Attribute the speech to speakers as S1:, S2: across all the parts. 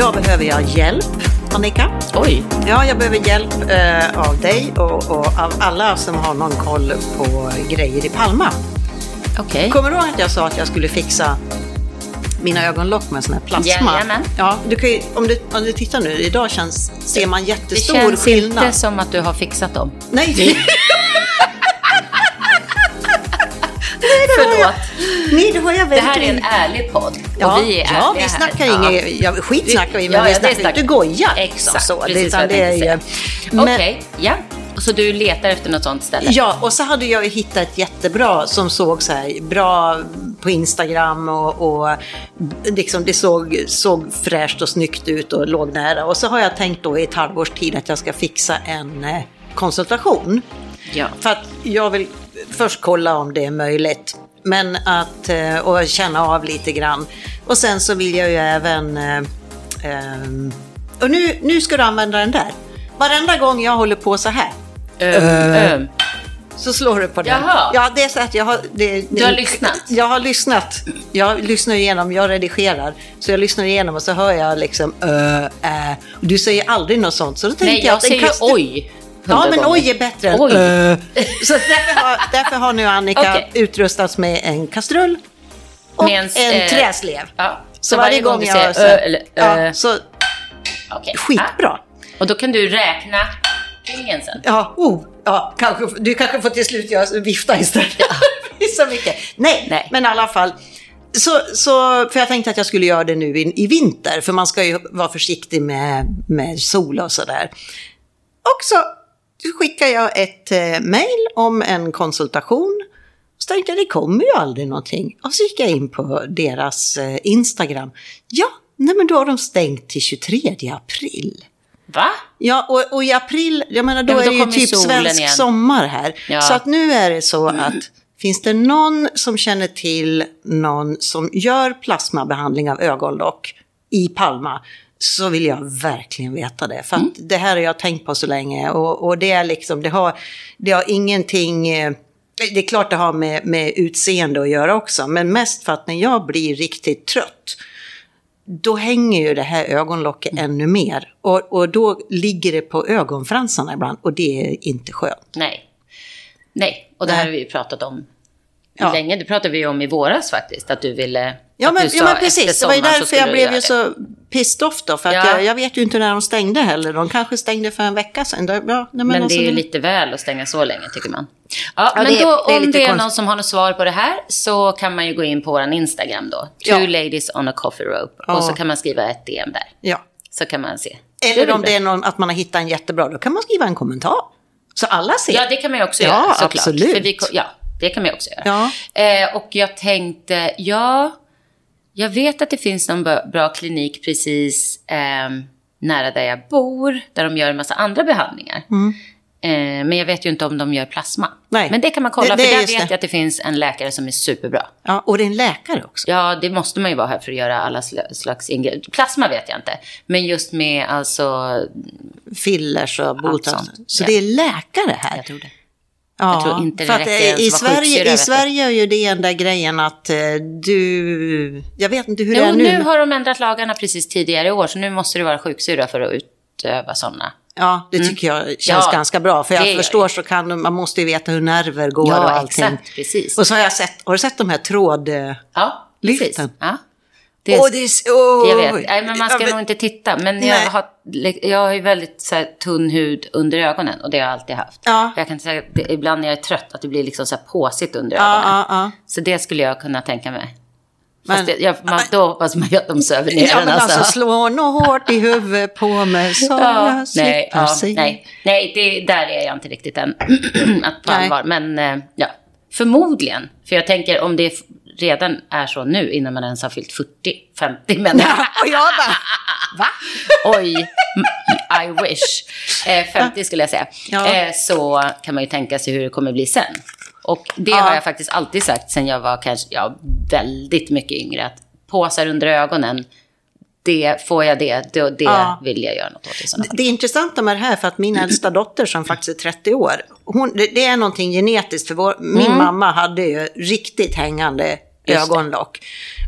S1: idag behöver jag hjälp, Annika.
S2: Oj,
S1: Ja, jag behöver hjälp eh, av dig och, och av alla som har någon koll på grejer i Palma.
S2: okej.
S1: Kommer du ihåg att jag sa att jag skulle fixa mina ögonlock med sån här plasma?
S2: Jajamän.
S1: Ja, du kan ju, om, du, om du tittar nu, idag känns, ser man
S2: Det
S1: jättestor
S2: känns
S1: skillnad.
S2: inte som att du har fixat dem.
S1: Nej,
S2: Förlåt.
S1: nej, det har jag
S2: Det här är
S1: verkligen
S2: en ärlig podd.
S1: Ja,
S2: och vi är
S1: ja, vi snackar
S2: här.
S1: inget, ja, skit snackar vi, men
S2: Ja,
S1: vi
S2: ja, det
S1: snackar
S2: snackar-
S1: inte goja.
S2: Exakt,
S1: så.
S2: precis jag
S1: det är. Men-
S2: Okej, ja. Så du letar efter något sånt ställe?
S1: Ja, och så hade jag hittat ett jättebra som såg så här bra på Instagram och, och liksom det såg, såg fräscht och snyggt ut och låg nära. Och så har jag tänkt då i ett halvårs tid att jag ska fixa en eh, konsultation.
S2: Ja.
S1: För att jag vill först kolla om det är möjligt. Men att, eh, och känna av lite grann. Och sen så vill jag ju även... eh, ehm, Och nu, nu ska du använda den där. Varenda gång jag håller på så här
S2: Öm, öm.
S1: så slår du på den.
S2: Jaha.
S1: Ja, det är så att jag har... Det,
S2: Du har lyssnat?
S1: Jag har lyssnat. Jag lyssnar igenom, jag redigerar. Så jag lyssnar igenom och så hör jag liksom ö, ä. Och Du säger aldrig något sånt. Så då tänkte
S2: Nej, jag
S1: en
S2: säger
S1: kastru-
S2: oj.
S1: Ja, men
S2: gånger.
S1: oj är bättre än
S2: Oj.
S1: ö. Så därför har, därför har nu Annika
S2: Okej.
S1: utrustats med en kastrull och
S2: Med en,
S1: en,
S2: eh,
S1: träslev.
S2: Ja.
S1: Så, varje gång
S2: du
S1: jag...
S2: säger ö eller
S1: ja,
S2: ö.
S1: så
S2: okej.
S1: skitbra.
S2: Ja. Och då kan du räkna ringen sen.
S1: Ja, oh, ja kanske, du kanske får till slut göra, vifta istället. Är så mycket. Nej,
S2: Nej.
S1: men i alla fall. Så, så, för jag tänkte att jag skulle göra det nu i, i vinter, för man ska ju vara försiktig med, med sol och sådär. Och så skickar jag ett eh, mail om en konsultation. Så tänkte jag, det kommer ju aldrig någonting. Och så gick jag in på deras eh, Instagram. Ja, nej men då har de stängt till 23 april.
S2: Va?
S1: Ja, och, och i april, jag menar då,
S2: Ja, men då
S1: är det ju typ svensk
S2: igen.
S1: sommar här.
S2: Ja.
S1: Så att nu är det så att finns det någon som känner till någon som gör plasmabehandling av ögonlock i Palma så vill jag verkligen veta det. För
S2: Mm.
S1: det här har jag tänkt på så länge och, och det är liksom, det har, det har ingenting... eh, Det är klart det har med, med utseende att göra också, men mest för att när jag blir riktigt trött då hänger ju det här ögonlocket
S2: Mm.
S1: ännu mer. Och, och då ligger det på ögonfransarna ibland och det är inte skönt.
S2: Nej. Nej, och det här har vi ju pratat om
S1: Ja.
S2: länge. Det pratade vi om i våras faktiskt, att du ville...
S1: Ja men, ja, men precis, det var ju därför jag blev ju
S2: det.
S1: så pissed off då. För att
S2: Ja.
S1: jag, jag vet ju inte när de stängde heller. De kanske stängde för en vecka sedan. Det- Ja, nej, men
S2: Men
S1: alltså,
S2: det är ju lite väl att stänga så länge tycker man. Ja, men
S1: det
S2: då,
S1: det
S2: om det är någon som har något svar på det här så kan man ju gå in på vår Instagram då. Two ladies on a coffee rope. Och så kan man skriva ett DM där.
S1: Ja.
S2: Så kan man se.
S1: Eller
S2: Du
S1: om det är någon, att man har hittat en jättebra, då kan man skriva en kommentar. Så alla ser.
S2: Ja, det kan man ju också
S1: Ja,
S2: göra såklart.
S1: absolut.
S2: Vi, ja, det kan man ju också göra.
S1: Ja.
S2: Eh, och jag tänkte, ja, jag vet att det finns någon bra, klinik precis ehm, nära där jag bor, där de gör en massa andra behandlingar. Eh, men jag vet ju inte om de gör plasma.
S1: Mm. Nej.
S2: Men det kan man kolla,
S1: Det- det
S2: för där vet
S1: det.
S2: jag att det finns en läkare som är superbra.
S1: Ja, och det är en läkare också.
S2: Ja, det måste man ju vara här för att göra alla sl- slags ingrepp. Plasma vet jag inte. Men just med alltså,
S1: Fillers och botox. Så
S2: Ja.
S1: det är läkare här.
S2: jag tror det.
S1: Ja,
S2: Jag tror inte det
S1: för
S2: räcker
S1: i
S2: att vara
S1: Sverige, I. Sverige är ju det den där grejen att eh, du... Jag vet inte hur det
S2: Jo,
S1: är nu.
S2: nu har de ändrat lagarna precis tidigare i år, så nu måste du vara sjuksyra för att utöva sådana.
S1: Ja, det tycker jag känns
S2: Mm. Ja,
S1: ganska bra. För
S2: det
S1: jag förstår så kan man måste ju veta hur nerver går och
S2: Ja,
S1: allting.
S2: exakt, precis.
S1: Och så har jag sett, har du sett de här tråd... eh,
S2: Ja,
S1: Lyften.
S2: precis. Ja. Det
S1: Åh, det är... s- åh.
S2: jag vet. Nej, men man ska
S1: Ja, men-
S2: nog inte titta. Men
S1: Nej.
S2: jag har, jag har ju väldigt så här, tunn hud under ögonen och det har jag alltid haft.
S1: Ja.
S2: Jag kan säga det, ibland när jag är trött att det blir liksom så här påsigt under
S1: Ja,
S2: ögonen.
S1: ja.
S2: Så det skulle jag kunna tänka mig.
S1: Men-
S2: det, jag, man, då hoppas man ju att de söver ner
S1: Ja,
S2: den.
S1: alltså
S2: alltså.
S1: slå nog hårt i huvudet på mig så
S2: Ja,
S1: jag slipper
S2: nej, ja,
S1: se.
S2: nej, nej det, där är jag inte riktigt än. att på
S1: Nej.
S2: allvar. Men eh, ja, förmodligen. För jag tänker om det f- redan är så nu innan man ens har fyllt 40, 50 men
S1: Ja, och jag bara, va?
S2: oj, I wish. Eh, 50 skulle jag säga.
S1: Ja.
S2: Eh, så kan man ju tänka sig hur det kommer bli sen. Och det
S1: Ja.
S2: har jag faktiskt alltid sagt sen jag var kanske ja, väldigt mycket yngre. Att påsar under ögonen, det, får jag det, då, det
S1: Ja.
S2: vill jag göra något åt i sådana fall.
S1: Det intressanta med det här, för att min äldsta dotter som faktiskt är 30 år, hon, det, det är någonting genetiskt, för vår, min mamma hade ju riktigt hängande
S2: Mm. Det.
S1: ögonlock.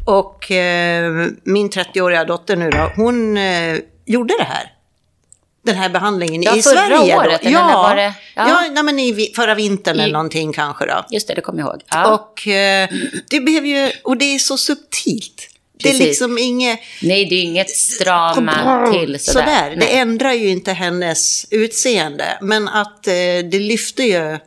S1: Och eh, min 30-åriga dotter nu då, hon eh, gjorde det här. Den här behandlingen
S2: Ja,
S1: i
S2: förra
S1: Sverige.
S2: året,
S1: då.
S2: när var det?
S1: Ja,
S2: Ja.
S1: ja nej, men i förra vintern
S2: I-
S1: eller någonting kanske då.
S2: Just det, det kommer jag ihåg. Ja.
S1: Och eh, det behöver ju, och det är så subtilt. Det är
S2: Precis.
S1: liksom inget...
S2: Nej, det är inget strama till sådär.
S1: Sådär. Det ändrar ju inte hennes utseende. Men att eh, det lyfter ju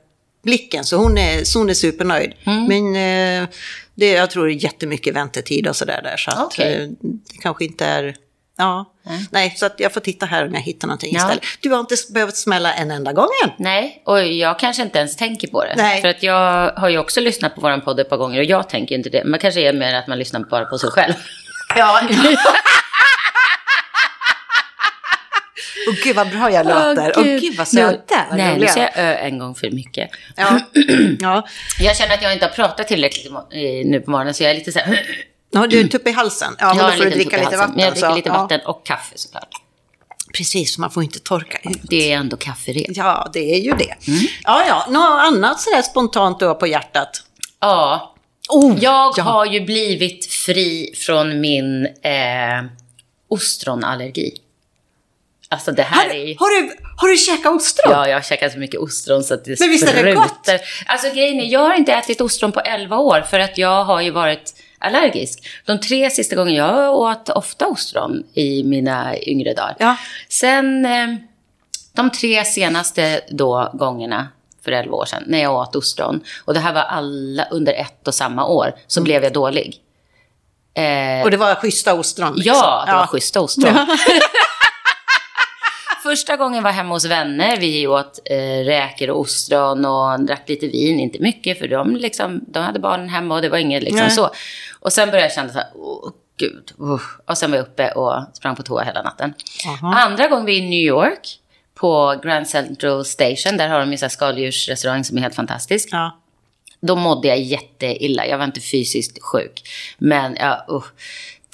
S1: blicken. Så hon är, så hon är supernöjd.
S2: Mm.
S1: Men eh, det, jag tror det är jättemycket väntetid och sådär. Där, så att
S2: Okej.
S1: eh, det kanske inte är... Ja,
S2: Nej.
S1: nej, så att jag får titta här om jag hittar någonting
S2: Ja.
S1: istället. Du har inte behövt smälla en enda gång än.
S2: Nej, och jag kanske inte ens tänker på det.
S1: Nej.
S2: För att jag har ju också lyssnat på vår podd ett par gånger och jag tänker inte det. Man kanske är mer att man lyssnar bara på sig själv.
S1: Ja. Åh gud vad bra jag låter. Åh gud, vad söta. vad
S2: Nej, nu säger jag ö en gång för mycket.
S1: Ja. ja.
S2: Jag känner att jag inte har pratat tillräckligt nu på morgonen så jag är lite så här...
S1: ja, du är tupp i halsen. Ja, men då får du dricka lite vatten.
S2: Men jag dricker
S1: så-
S2: lite
S1: ja.
S2: vatten och kaffe såklart.
S1: Precis, man får inte torka ut.
S2: Det är ändå kafferep.
S1: Ja, det är ju det.
S2: Mm.
S1: Ja, ja, något annat sådär spontant du har på hjärtat?
S2: Ja,
S1: Oh,
S2: jag
S1: ja.
S2: har ju blivit fri från min eh, ostronallergi. Alltså det här
S1: Har,
S2: är ju...
S1: har, du, har du käkat ostron?
S2: Ja, jag har käkat så mycket ostron så att det
S1: Men visst är det gott?
S2: sprutar. Alltså grejen är, jag har inte ätit ostron på 11 år för att jag har ju varit allergisk. De tre sista gångerna, jag åt ofta ostron i mina yngre dagar.
S1: Ja.
S2: Sen eh, de tre senaste då gångerna för 11 år sedan när jag åt ostron och det här var alla under ett och samma år så blev jag dålig. Eh,
S1: Och det var schyssta ostron? liksom.
S2: Ja, det var schyssta ostron. Första gången var hemma hos vänner. Vi åt eh, räkor och ostron och drack lite vin. Inte mycket, för de, liksom, de hade barnen hemma och det var inget liksom
S1: Nej.
S2: så. Och sen började jag känna så här, åh gud. Uh. Och sen var jag uppe och sprang på toa hela natten.
S1: Aha.
S2: Andra gången var i New York på Grand Central Station. Där har de ju så här skaldjursrestaurang som är helt fantastisk.
S1: Ja.
S2: Då mådde jag jätteilla. Jag var inte fysiskt sjuk. Men ja, uh.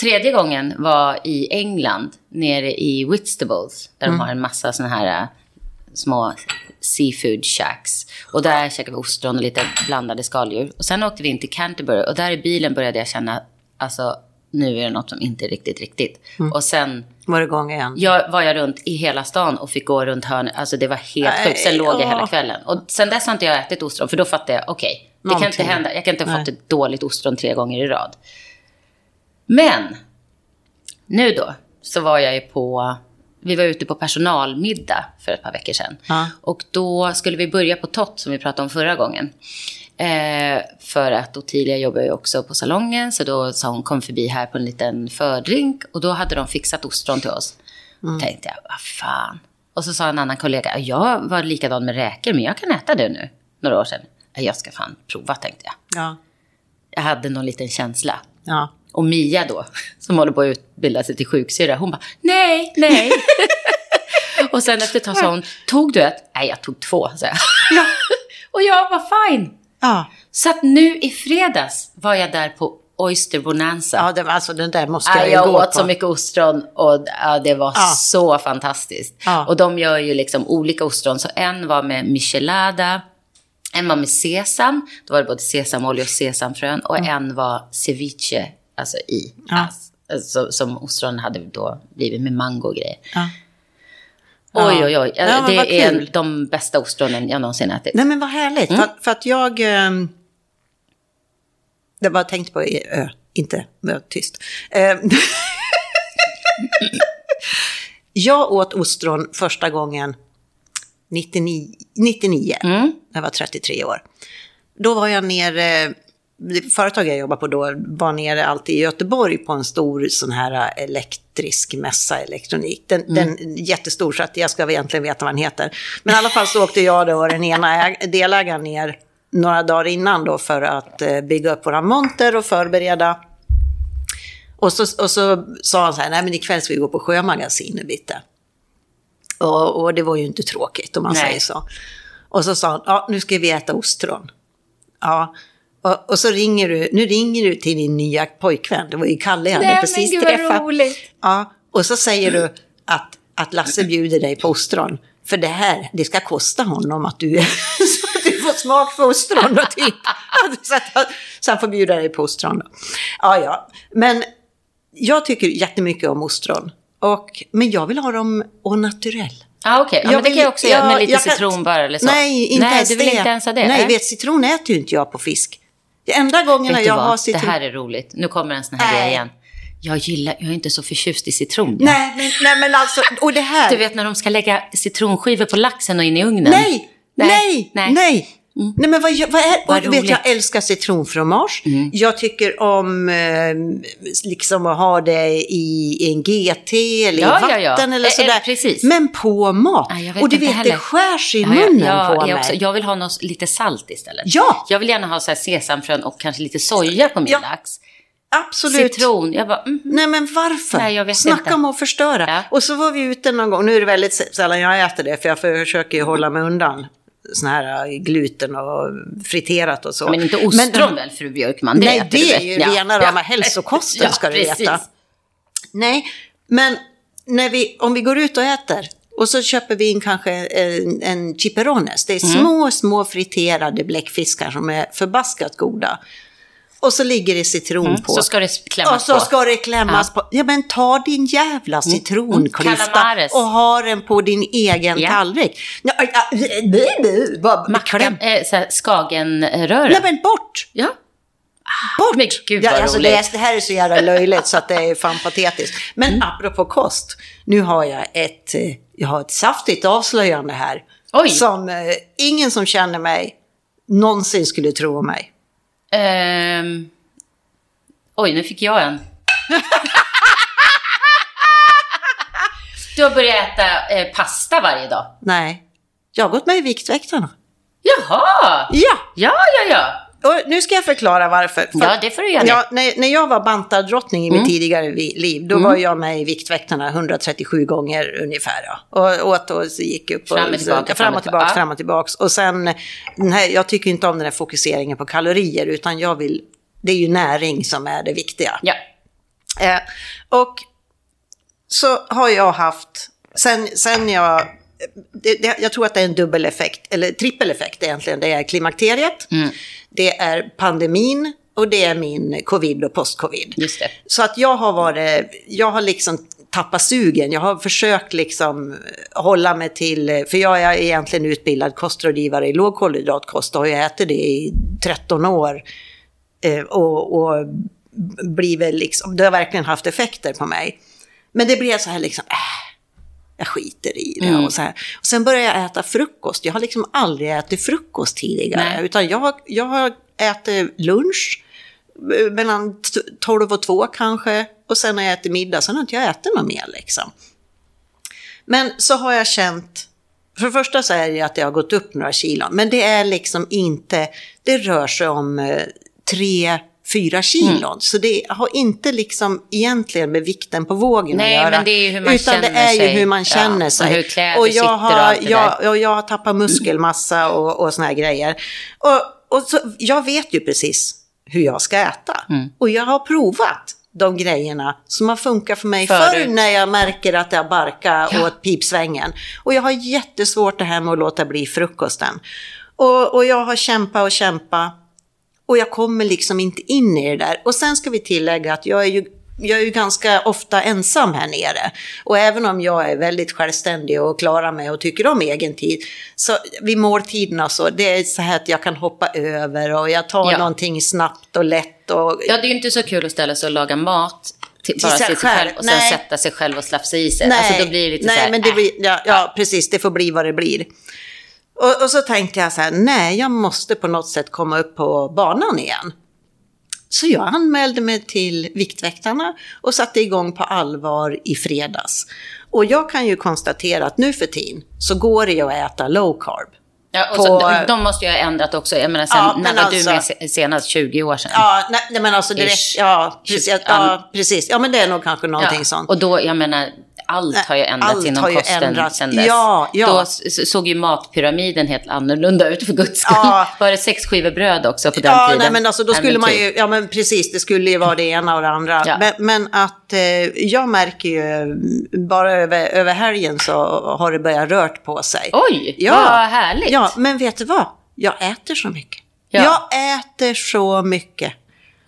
S2: Tredje gången var i England, nere i Whitstables. Där de har en massa såna här äh, små seafood shacks. Och där käkade vi ostron och lite blandade skaldjur. Och sen åkte vi in till Canterbury. Och där i bilen började jag känna, alltså nu är det något som inte är riktigt riktigt. Och sen
S1: Var det igång igen?
S2: jag var jag runt i hela stan och fick gå runt hörn. Alltså det var helt sjukt. Sen låg jag hela kvällen. Och sen dess har inte jag ätit ostron. För då fattade jag, okej, det kan inte
S1: Någonting.
S2: hända. Jag kan inte ha fått ett dåligt ostron tre gånger i rad. Men, nu då, så var jag ju på, vi var ute på personalmiddag för ett par veckor sedan.
S1: Ja.
S2: Och då skulle vi börja på Tott som vi pratade om förra gången. Eh, för att Ottilia jobbar ju också på salongen, så då sa hon kom förbi här på en liten fördrink. Och då hade de fixat ostron till oss.
S1: Mm.
S2: tänkte jag, vad fan. Och så sa en annan kollega, jag var likadan med räkor, men jag kan äta det nu. Några år sedan. "Ja, Jag ska fan prova, tänkte jag.
S1: Ja.
S2: Jag hade någon liten känsla.
S1: Ja.
S2: Och Mia då, som håller på att utbilda sig till sjuksyrra, hon bara, nej, nej. och sen efter ett tag sa hon, tog du ett? Nej, jag tog två, sa jag.
S1: Ja.
S2: och jag var fine.
S1: Ja.
S2: Så att nu i fredags var jag där på Oyster Bonanza.
S1: Ja, det var, alltså den där måste
S2: Ja,
S1: jag ju
S2: jag
S1: gå
S2: åt
S1: på.
S2: så mycket ostron och ja, det var
S1: Ja.
S2: så fantastiskt.
S1: Ja.
S2: Och de gör ju liksom olika ostron. Så en var med michelada, en var med sesam. Då var det både sesamolja och sesamfrön. Och en var ceviche, alltså i.
S1: Ja.
S2: Alltså, som ostronen hade då blivit med mango och grejer.
S1: Ja.
S2: Oj, oj, oj.
S1: Ja,
S2: det är
S1: kul.
S2: de bästa ostronen jag någonsin ätit.
S1: Nej men vad härligt.
S2: Mm.
S1: För, att- för att jag... ehm, det var tänkt på... Ö, inte, var tyst. Ehm, jag åt ostron första gången 99. 99
S2: Mm.
S1: när jag var 33 år. Då var jag nere... Företag jag jobbade på då var nere alltid i Göteborg på en stor sån här elektrisk mässa elektronik. Den,
S2: Mm.
S1: den är jättestor så att jag ska egentligen veta vad den heter. Men i alla fall så åkte jag då och den ena äg- delägaren ner några dagar innan då för att eh, bygga upp våra monter och förbereda. Och så, och så sa han så här, nej men ikväll ska vi gå på Sjömagasinet bitte. Och, och det var ju inte tråkigt om man
S2: Nej.
S1: säger så. Och så sa han, ja nu ska vi äta ostron. Ja, och, och så ringer du, nu ringer du till din nya pojkvän, det var ju Kalle jag hade precis träffat. Ja, och så säger du att, att Lasse bjuder dig på ostron. För det här, det ska kosta honom att du, att du få smak för ostron då, typ. så, att, så han får bjuda dig på ostron då. Ja, ja. Men jag tycker jättemycket om ostron. Och, men jag vill ha dem au naturel.
S2: Ah, okay. Ja, men det kan jag också göra med lite citron bara eller så.
S1: Nej, inte
S2: nej
S1: ens
S2: du vill
S1: det.
S2: inte ens ha det?
S1: Nej,
S2: nej.
S1: vet, citron äter ju inte jag på fisk. Enda gången
S2: Vet
S1: jag
S2: vad?
S1: har citron...
S2: Det här är roligt. Nu kommer en sån här grej igen. Jag gillar, jag är inte så förtjust i citron.
S1: Nej, men, nej, men alltså, och det här...
S2: Du vet när de ska lägga citronskivor på laxen och in i ugnen?
S1: Nej, nej, nej. nej. Nej men vad, vad är,
S2: Vad
S1: och vet.
S2: Mm.
S1: jag älskar citronfromage. Jag tycker om eh, liksom att ha det i, i en GT eller
S2: Ja,
S1: i
S2: ja, ja.
S1: vatten eller
S2: Eh,
S1: sådär.
S2: eh, precis.
S1: Men på mat.
S2: Nej, jag
S1: och du vet,
S2: heller.
S1: det skärs i
S2: Ja,
S1: munnen
S2: ja,
S1: på
S2: jag,
S1: mig.
S2: också, jag vill ha något, lite salt istället.
S1: Ja.
S2: Jag vill gärna ha så sesamfrön och kanske lite soja på min
S1: Ja,
S2: lax.
S1: Absolut.
S2: Citron. Jag bara, mm,
S1: Nej men varför?
S2: Nej, jag vet
S1: Snacka
S2: inte.
S1: om att förstöra.
S2: Ja.
S1: Och så var vi ute någon gång, nu är det väldigt sällan jag äter det för jag försöker ju hålla mig undan sån här äh, gluten och friterat och så.
S2: men inte ostron väl, fru Björkman? Det
S1: Nej, det är ju
S2: Ja.
S1: rena
S2: Ja.
S1: rama hälsokosten
S2: Ja,
S1: ska du
S2: precis.
S1: veta. Nej, men när vi, om vi går ut och äter och så köper vi in kanske en, en chipperones. Det är
S2: Mm.
S1: små, små friterade bläckfiskar som är förbaskat goda. Och så ligger det citron på.
S2: Mm, Så ska det klämmas
S1: Och så
S2: på.
S1: ska det klämmas på. Ja, men ta din jävla citronklyfta
S2: Calamares.
S1: och ha den på din egen
S2: Ja.
S1: tallrik. Ja, ja, bu, bu, bara
S2: Macka,
S1: kläm.
S2: eh, skagenröra.
S1: Nej, men bort!
S2: Ja.
S1: Bort!
S2: Men gud,
S1: ja,
S2: vad
S1: alltså
S2: roligt.
S1: det, det här är så jävla löjligt så att det är fan patetiskt. Men
S2: Mm.
S1: apropå kost, nu har jag ett, eh, jag har ett saftigt avslöjande här.
S2: Oj.
S1: Som eh, ingen som känner mig någonsin skulle tro om mig.
S2: Ehm. Oj, nu fick jag en. du har börjat äta eh, pasta varje dag.
S1: Nej, jag har gått med i Viktväktarna.
S2: Jaha!
S1: Ja,
S2: Ja, ja, ja.
S1: Och nu ska jag förklara varför. För
S2: Ja, det får du göra.
S1: Ja, när, när jag var bantardrottning i
S2: Mm.
S1: mitt tidigare liv, då var jag med i Viktväktarna 137 gånger ungefär. Ja. Och åt och så gick upp och,
S2: Fram och tillbaka,
S1: fram och tillbaka, fram och tillbaka. Och sen, här, jag tycker inte om den här fokuseringen på kalorier, utan jag vill, det är ju näring som är det viktiga.
S2: Ja.
S1: Eh, och så har jag haft, sen, sen jag, det, det, jag tror att det är en dubbeleffekt, eller trippeleffekt egentligen. Det är klimakteriet, det är pandemin och det är min covid och post-covid. Så att jag har varit, jag har liksom tappat sugen. Jag har försökt liksom hålla mig till, för jag är egentligen utbildad kostrådgivare i lågkolhydratkost och har ätit det i 13 år. Eh, och, och blivit liksom, det har verkligen haft effekter på mig. Men det blev så här liksom, äh, jag skiter i det.
S2: Mm.
S1: Och, så här. och sen började jag äta frukost. Jag har liksom aldrig ätit frukost tidigare.
S2: Nej.
S1: Utan jag, jag har ätit lunch eh, mellan t- 12 och 2 kanske. Och sen har jag ätit middag, sen har inte jag ätit något mer liksom. Men så har jag känt, för det första så är det att jag har gått upp några kilon, men det är liksom inte, det rör sig om eh, tre, fyra kilon. Så det har inte liksom egentligen med vikten på vågen
S2: Nej,
S1: att göra.
S2: men det är ju hur man
S1: utan det är ju
S2: sig.
S1: hur man
S2: Ja,
S1: känner
S2: och
S1: sig.
S2: hur kläder
S1: och
S2: sitter
S1: jag
S2: och
S1: har,
S2: allt det
S1: jag, och jag har tappat muskelmassa och, och såna här grejer. Och, och så, jag vet ju precis hur jag ska äta.
S2: Mm.
S1: Och jag har provat de grejerna som har funkat för mig
S2: Förut.
S1: förr när jag märker att jag barkar
S2: Ja.
S1: åt pipsvängen. Och jag har jättesvårt det här med att låta bli frukosten. Och, och jag har kämpat och kämpat. Och jag kommer liksom inte in i det där. Och sen ska vi tillägga att jag är ju jag är ju ganska ofta ensam här nere. Och även om jag är väldigt självständig och klarar mig och tycker om egen tid. Så vid måltiderna så, det är så här att jag kan hoppa över och jag tar
S2: Ja.
S1: någonting snabbt och lätt. Och,
S2: Ja, det är ju inte så kul att ställa sig och laga mat till, bara till sig själv och sen
S1: Nej.
S2: sätta sig själv och slafsa i sig. alltså då blir det lite
S1: nej,
S2: så här,
S1: men det
S2: äh.
S1: blir, ja, ja, precis, det får bli vad det blir. Och, och så tänkte jag så här, nej, jag måste på något sätt komma upp på banan igen. Så jag anmälde mig till Viktväktarna och satte igång på allvar i fredags. Och jag kan ju konstatera att nu för tiden så går det ju att äta low carb.
S2: Ja, och
S1: på-
S2: så, de, måste ju ha ändrat också. Jag menar, sen,
S1: Ja,
S2: när var
S1: alltså-
S2: du med se- senast? 20 år sedan?
S1: Ja, nej, men alltså direkt, ja, precis, ja, precis. Ja, men det är nog kanske någonting
S2: Ja,
S1: sånt.
S2: Och då, jag menar, allt har ju ändrats inom kosten
S1: ändrats.
S2: sen dess.
S1: Ja, ja.
S2: Då såg ju matpyramiden helt annorlunda ut för guds skull.
S1: Ja.
S2: Var det sex skivor bröd också på den
S1: Ja,
S2: tiden?
S1: nej, men alltså då skulle man ju, ja men precis, det skulle ju vara det ena och det andra.
S2: Ja.
S1: Men, men att eh, jag märker ju, mm, bara över, över helgen så har det börjat rört på sig.
S2: Oj,
S1: Ja.
S2: vad härligt.
S1: Ja, men vet du vad? jag äter så mycket.
S2: Ja.
S1: Jag äter så mycket.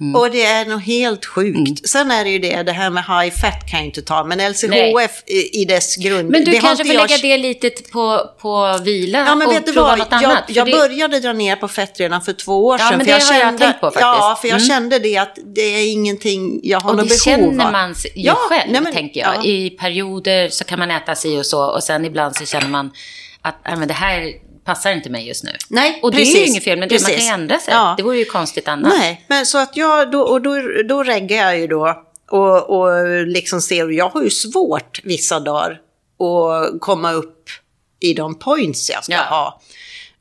S2: Mm.
S1: Och det är nog helt sjukt. Sen är det ju det, det här med high fat kan jag inte ta, men LCHF i, i dess grund.
S2: Men du
S1: det
S2: kanske får
S1: jag-
S2: lägga det lite på, på vila
S1: Ja, men
S2: och
S1: vet du
S2: prova
S1: vad?
S2: något
S1: Jag,
S2: annat.
S1: jag
S2: det-
S1: började dra ner på fett redan för två år
S2: Ja,
S1: sedan.
S2: men det har jag tänkt på faktiskt.
S1: Ja, för jag
S2: Mm.
S1: kände det att det är ingenting jag har
S2: Och
S1: något
S2: det
S1: behov
S2: känner
S1: av.
S2: man sig ju
S1: Ja,
S2: själv,
S1: nej, men-
S2: tänker jag.
S1: ja.
S2: I perioder så kan man äta si och så och sen ibland så känner man att nej, men det här passar inte mig just nu.
S1: Nej,
S2: och det är ju
S1: precis,
S2: inget fel, men det, man kan
S1: precis.
S2: ju ändra sig.
S1: Ja.
S2: Det vore ju konstigt annars.
S1: Nej, men så att jag, då, och då, då reggar jag ju då och, och liksom ser, jag har ju svårt vissa dagar att komma upp i de points jag ska
S2: Ja.
S1: ha.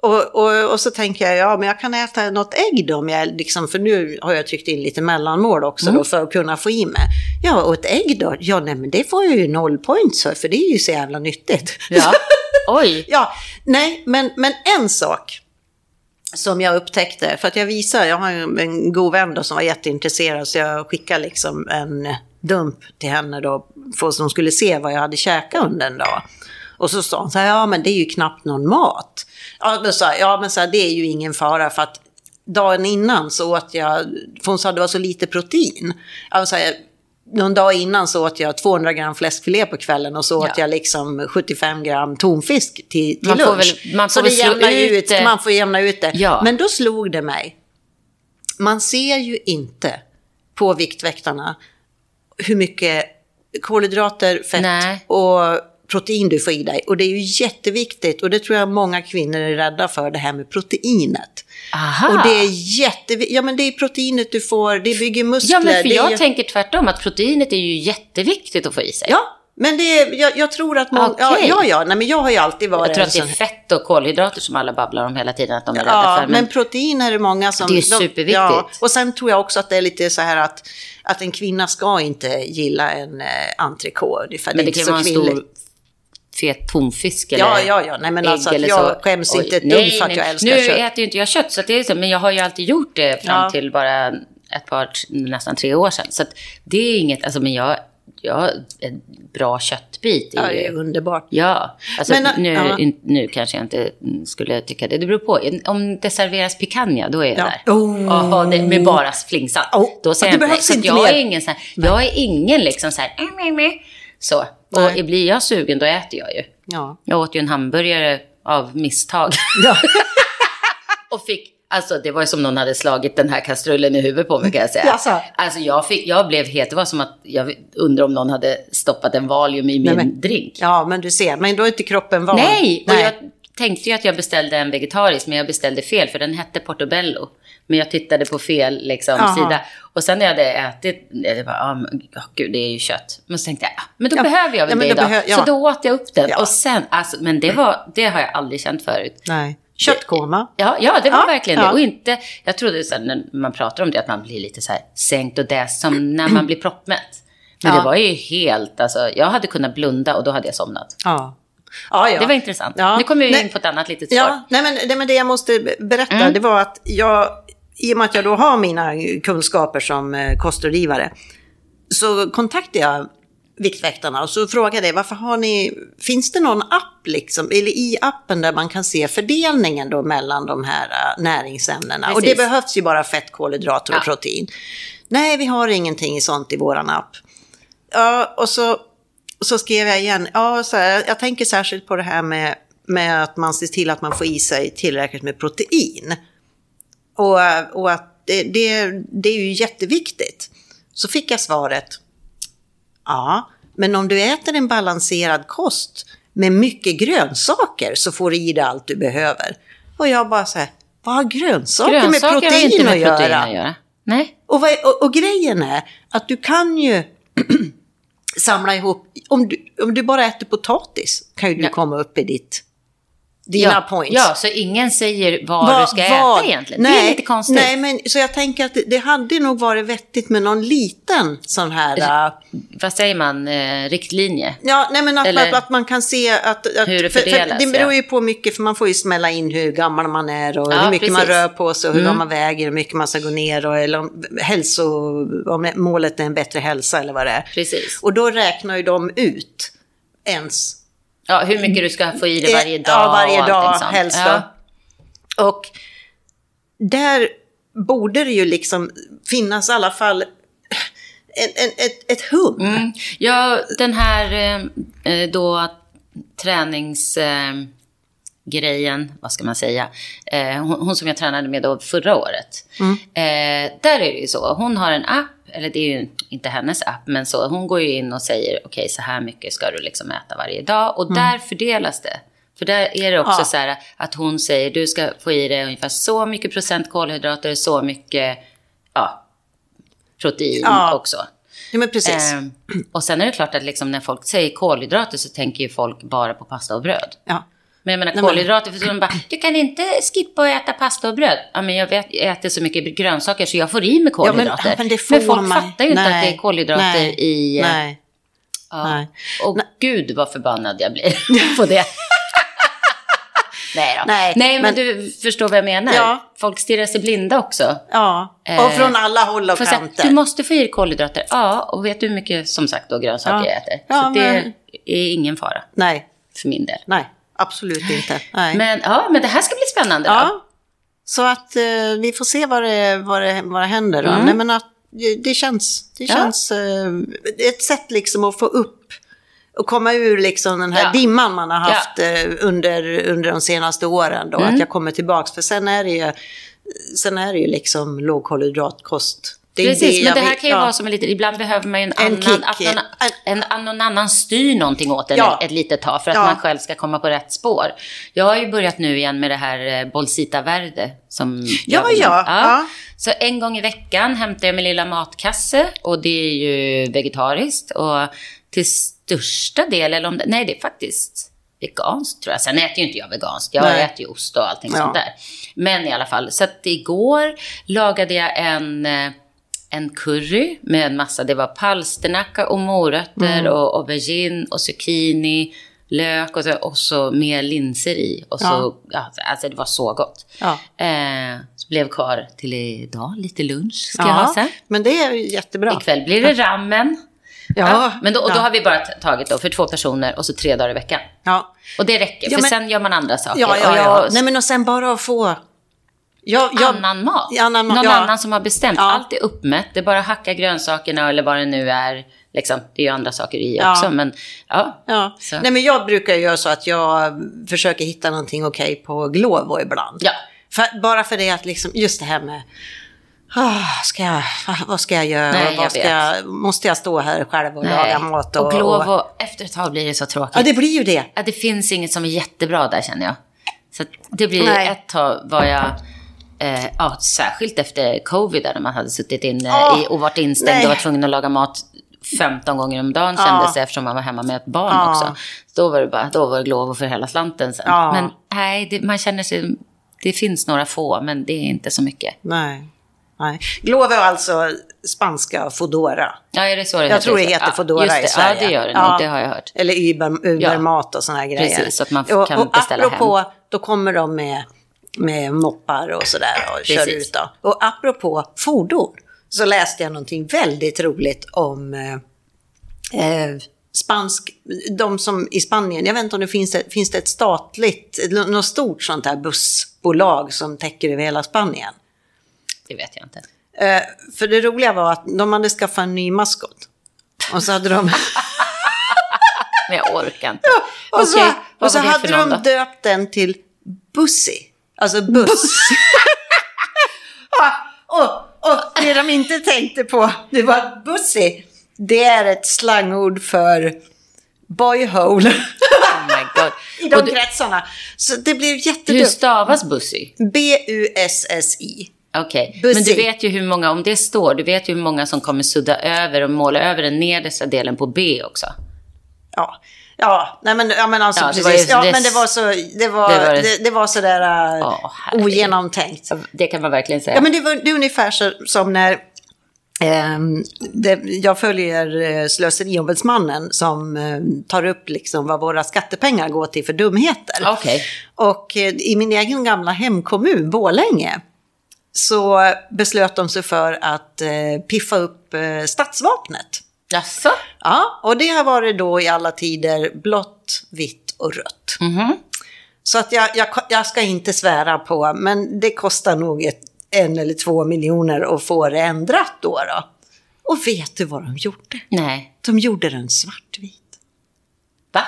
S1: Och, och, och så tänker jag, ja men jag kan äta något ägg då, om jag, liksom, för nu har jag tryckt in lite mellanmål också
S2: Mm.
S1: då för att kunna få i mig. Ja, och ett ägg då? Ja, nej men det får jag ju noll points för, för det är ju så jävla nyttigt.
S2: Ja. Oj.
S1: Ja, nej, men, men en sak som jag upptäckte, för att jag visar, jag har en god vän då som var jätteintresserad, så jag skickade liksom en dump till henne då, för att hon skulle se vad jag hade käkat under en dag. Och så sa hon så här, ja men det är ju knappt någon mat. Ja men så, här, ja, men så här, det är ju ingen fara för att dagen innan så åt jag, för hon sa det var så lite protein. Jag så här, någon dag innan så åt jag 200 gram fläskfilé på kvällen och så åt
S2: Ja.
S1: jag liksom 75 gram tonfisk till, till
S2: Man får
S1: lunch.
S2: väl- man får
S1: så det
S2: ut
S1: ut,
S2: det.
S1: man får jämna ut det.
S2: Ja.
S1: Men då slog det mig, man ser ju inte på Viktväktarna hur mycket kolhydrater, fett
S2: Nej.
S1: och protein du får i dig. Och det är ju jätteviktigt och det tror jag många kvinnor är rädda för, det här med proteinet.
S2: Aha.
S1: Och det är jätteviktigt, ja men det är proteinet du får, det bygger muskler.
S2: Ja, men för
S1: det
S2: jag
S1: är...
S2: tänker tvärtom, att proteinet är ju jätteviktigt att få i sig.
S1: Ja, men det är, jag, jag tror att många, ja,
S2: Okej.
S1: ja, ja, nej men jag har ju alltid varit
S2: Jag tror att det är fett och kolhydrater som alla babblar om hela tiden att de är rädda
S1: Ja,
S2: för.
S1: men, protein är det många som...
S2: Det är ju superviktigt.
S1: och sen tror jag också att det är lite så här att, att en kvinna ska inte gilla en eh, entrecote.
S2: Men det
S1: är
S2: kan vara en stor. Fet tonfisk eller
S1: Ja, ja, ja. Nej, men alltså att
S2: eller
S1: jag
S2: så.
S1: skäms inte ett dugg för att jag älskar
S2: nu
S1: kött.
S2: äter ju inte jag kött, så det är så, men jag har ju alltid gjort det fram
S1: Ja.
S2: till bara ett par, nästan tre år sedan. Så det är inget, alltså men jag, jag en bra köttbit.
S1: Ja,
S2: är
S1: det
S2: ju,
S1: är underbart.
S2: Ja, alltså
S1: Men,
S2: nu,
S1: ja.
S2: nu kanske jag inte skulle tycka det. Det beror på. Om det serveras picanha, då är jag
S1: Ja.
S2: där.
S1: Oh.
S2: Jaha, det, med bara flingsalt.
S1: Oh.
S2: Då säger
S1: Det
S2: jag inte nej. Så jag är ingen sån här, jag är ingen liksom så här, "Mm, mm, mm." så.
S1: Nej.
S2: Och blir jag sugen, då äter jag ju.
S1: Ja.
S2: Jag åt ju en hamburgare av misstag.
S1: Ja.
S2: och fick, alltså det var ju som någon hade slagit den här kastrullen i huvudet på mig kan jag säga.
S1: Jaså?
S2: Alltså jag, fick, jag blev helt, det var som att jag undrar om någon hade stoppat en Valium i min
S1: men-
S2: drink.
S1: ja, men du ser, men då är inte kroppen van.
S2: Nej, och jag tänkte ju att jag beställde en vegetarisk, men jag beställde fel, för den hette Portobello. Men jag tittade på fel liksom, sida. Och sen när jag hade ätit, det var, ah, men, oh, gud, det är ju kött. Men så tänkte jag, ah, men då
S1: Ja.
S2: behöver jag väl
S1: Ja,
S2: det
S1: då
S2: idag.
S1: behö- ja.
S2: Så då åt jag upp den. Och sen, alltså, men det, var, det har jag aldrig känt förut.
S1: Nej. Köttkoma.
S2: Ja, ja det var
S1: Ja,
S2: verkligen
S1: ja.
S2: det. Och inte, jag trodde så här, när man pratar om det att man blir lite så här sänkt och däst som när man blir proppmätt. Men
S1: Ja.
S2: det var ju helt, alltså jag hade kunnat blunda och då hade jag somnat.
S1: Ja. Ja, ja.
S2: Det var intressant. Nu kommer vi
S1: Nej.
S2: in på ett annat litet svar.
S1: Ja, nej men, det, men det jag måste be- berätta,
S2: Mm.
S1: det var att jag, i och med att jag då har mina kunskaper som eh, kostrådgivare, så kontaktade jag Viktväktarna och så frågade jag varför har ni, finns det någon app liksom, eller i appen där man kan se fördelningen då mellan de här äh, näringsämnena? Och det
S2: Precis.
S1: behövs ju bara fett, kolhydrater och
S2: Ja.
S1: protein. Nej, vi har ingenting sånt i våran app. Ja, och så, så skrev jag igen, ja, så här, jag tänker särskilt på det här med, med att man ser till att man får i sig tillräckligt med protein. Och, och att det, det, det är ju jätteviktigt. Så fick jag svaret, ja, men om du äter en balanserad kost med mycket grönsaker så får du i dig allt du behöver. Och jag bara så här, vad har grönsaker, med
S2: Grönsaker
S1: protein,
S2: har inte med
S1: att,
S2: protein
S1: göra?
S2: att göra. Nej.
S1: Och, vad, och, och grejen är att du kan ju samla ihop, om du, om du bara äter potatis kan ju du
S2: Ja.
S1: komma upp i ditt, dina
S2: ja,
S1: points.
S2: Ja, så ingen säger vad,
S1: Vad-
S2: du ska
S1: vad-
S2: äta egentligen.
S1: Nej,
S2: det är lite konstigt.
S1: Nej, men så jag tänker att det, det hade nog varit vettigt med någon liten sån här... äh,
S2: Vad säger man? Eh, riktlinje?
S1: Ja, nej men att,
S2: Eller-
S1: att, att man kan se att... att
S2: Hur det
S1: för, för
S2: fördelas,
S1: Det beror ju på mycket, för man får ju smälla in hur gammal man är och
S2: Ja,
S1: hur mycket man
S2: precis. Mm.
S1: rör på sig och hur man väger, hur mycket man ska gå ner och eller om, hälso, om målet är en bättre hälsa eller vad det är.
S2: Precis.
S1: Och då räknar ju de ut ens
S2: Ja, hur mycket du ska få i dig varje dag.
S1: Ja, varje dag
S2: sånt.
S1: helst
S2: ja.
S1: Och där borde det ju liksom finnas i alla fall en, en, ett, ett hum.
S2: Mm. Ja, den här eh, då tränings... Eh, vad ska man säga, eh, hon, hon, som jag tränade med då förra året. Mm. Eh, där är det ju så, hon har en app, eller det är ju inte hennes app, men så hon går ju in och säger okej okay, så här mycket ska du liksom äta varje dag och mm. där fördelas det. För där är det också ja. så här att hon säger du ska få i dig ungefär så mycket procent kolhydrater, så mycket ja, protein ja. också.
S1: Ja, men precis.
S2: Eh, och sen är det klart att liksom när folk säger kolhydrater så tänker ju folk bara på pasta och bröd.
S1: Ja.
S2: Men jag menar kolhydrater, för de bara, du kan inte skippa att äta pasta och bröd. Ja, men jag, vet, jag äter så mycket grönsaker så jag får i mig kolhydrater. Ja, men, men, men, folk man... fattar ju nej, inte att det är kolhydrater
S1: nej,
S2: i...
S1: Nej.
S2: Ja. nej. Och nej. gud vad förbannad jag blir på det. Nej, då. Nej, Nej men, men, du förstår vad jag menar. Ja. Folk stirrar sig blinda också.
S1: Ja, och eh, från alla håll och kanter.
S2: du måste få i dig kolhydrater. Ja, och vet du hur mycket som sagt då grönsaker ja. jag äter? Ja, så men... det är ingen fara.
S1: Nej.
S2: För min del.
S1: Nej, absolut inte. Nej.
S2: Men, ja, men det här ska bli spännande
S1: ja. Så att eh, vi får se vad det, vad det, vad det händer då. Mm. Nej, men att det känns, det känns, eh, ett sätt liksom att få upp och komma ur liksom den här ja. dimman man har haft ja. Eh, under, under de senaste åren. Då, mm. Att jag kommer tillbaka. För sen är det ju, sen är det ju liksom lågkolhydratkost.
S2: Det Precis, det men det här kan ju ja. vara som en liten, ibland behöver man ju en, en annan, att någon, en, en, någon annan styr någonting åt en ja. ett litet tag för att ja. man själv ska komma på rätt spår. Jag har ju börjat nu igen med det här eh, Bolsita Verde. Som
S1: ja, ja, ja.
S2: Så en gång i veckan hämtar jag min lilla matkasse och det är ju vegetariskt. Och till största del, eller om det, nej det är faktiskt veganskt tror jag. Sen äter ju inte jag veganskt. Jag nej. äter ju ost och allting ja. sånt där. Men i alla fall, så att igår lagade jag en, eh, en curry med en massa, det var palsternacka och morötter mm. och aubergine och zucchini, lök och så, och så mer linser i. Och så, ja. ja alltså det var så gott. Ja. Eh, så blev kvar till idag, lite lunch ska ja, jag ha sen.
S1: Men det är jättebra.
S2: Ikväll blir det ramen. Ja, ja, men då, och då har vi bara tagit då för två personer och så tre dagar i veckan.
S1: Ja.
S2: Och det räcker, för men, sen gör man andra saker.
S1: Ja, ja, ja. Nej, men och sen bara att få...
S2: Jag, jag, annan mat. Annan, Någon ja. annan som har bestämt. Ja. Allt är uppmätt. Det är bara att hacka grönsakerna eller vad det nu är. Liksom, det är ju andra saker i ja. också. Men, ja.
S1: Ja. Nej, men jag brukar göra så att jag försöker hitta någonting okej okay på Glovo ibland.
S2: Ja.
S1: För, bara för det att liksom, just det här med Oh, ska jag, vad ska jag göra? Nej, jag ska jag, måste jag stå här själv och Nej. laga mat?
S2: Och, och Glovo, och... efter ett tag blir det så tråkigt.
S1: Ja, det blir ju det.
S2: Ja, det finns inget som är jättebra där känner jag. Så det blir Nej. ett tag var jag, eh, ja, särskilt efter covid där man hade suttit inne oh, i, och varit instängd nej. och var tvungen att laga mat 15 gånger om dagen kändes det eftersom man var hemma med ett barn ja. också. Då var det bara, då var det Glovo för hela slanten sen. Ja. Men nej, det, man känner sig, det finns några få men det är inte så mycket.
S1: Nej. Nej. Glovo är alltså spanska Fodora.
S2: Ja, är det så det
S1: Jag tror det heter ja, Fodora i Sverige.
S2: Ja, det gör det nog. Det har jag hört.
S1: Eller Uber, Ubermat ja. och sådana här grejer.
S2: Precis, så att man kan och, och beställa
S1: apropå, hem. då kommer de med, med moppar och sådär och Precis. kör ut. Då. Och apropå fordon så läste jag någonting väldigt roligt om eh, eh, spansk, de som i Spanien, jag vet inte om det finns, finns det ett statligt, något stort sånt här bussbolag som täcker över hela Spanien.
S2: Det vet jag inte.
S1: Eh, för det roliga var att de hade skaffat en ny maskot. Och så hade de...
S2: Men jag orkar inte.
S1: Ja, och så, okay, och så hade de då? döpt den till Bussy. Alltså buss. ja, och, och det de inte tänkte på, det var att Bussy, det är ett slangord för boyhole.
S2: oh my God.
S1: I de du, kretsarna. Så det blev jättedumt.
S2: Hur stavas Bussy?
S1: B-U-S-S-I.
S2: Okej, okay. men du vet ju hur många, om det står, du vet ju hur många som kommer sudda över och måla över den nedersta delen på B också.
S1: Ja, ja, nej men, ja, men alltså ja, precis. Det var, ja, det, men det var så, det var, det var, det, det var sådär oh, ogenomtänkt.
S2: Det kan man verkligen säga.
S1: Ja, men det, var, det är ungefär så, som när eh, det, jag följer eh, Slöseriombudsmannen som eh, tar upp liksom vad våra skattepengar går till för dumheter.
S2: Okay.
S1: Och eh, i min egen gamla hemkommun, Bålänge, så beslöt de sig för att eh, piffa upp eh, stadsvapnet.
S2: Jaså?
S1: Ja, och det har varit då i alla tider blått, vitt och rött.
S2: Mm -hmm.
S1: Så att jag, jag, jag, ska inte svära på, men det kostar nog ett en eller två miljoner och få det ändrat då. då. Och vet du vad de gjorde?
S2: Nej.
S1: De gjorde den svartvit.
S2: Va?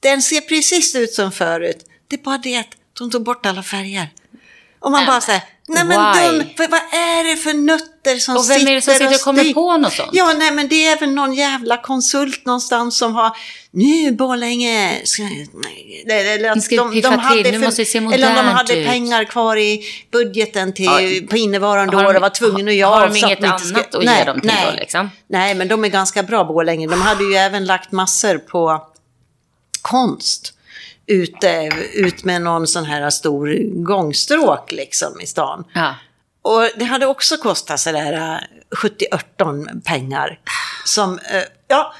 S1: Den ser precis ut som förut. Det är bara det att de tog bort alla färger. Och man
S2: Nej,
S1: bara säger, nej men
S2: why?
S1: för vad är det för nötter som
S2: Och vem är det som sitter och kommer
S1: styr-
S2: på något sånt?
S1: Ja, nej men det är väl någon jävla konsult någonstans som har, nu Borlänge, ska, nej, eller,
S2: Nu ska vi piffa till, se
S1: Eller om de hade
S2: ut.
S1: pengar kvar i budgeten till,
S2: Ja,
S1: på innevarande
S2: de-
S1: år och var tvungna att göra
S2: har de
S1: att
S2: inget
S1: de
S2: annat att ge dem till då, liksom?
S1: Nej, men de är ganska bra Borlänge. De hade ju även lagt massor på konst. Ute, ut med någon sån här stor gångstråk liksom i stan.
S2: Ja.
S1: Och det hade också kostat sådär 70-18 pengar. Som, eh, ja,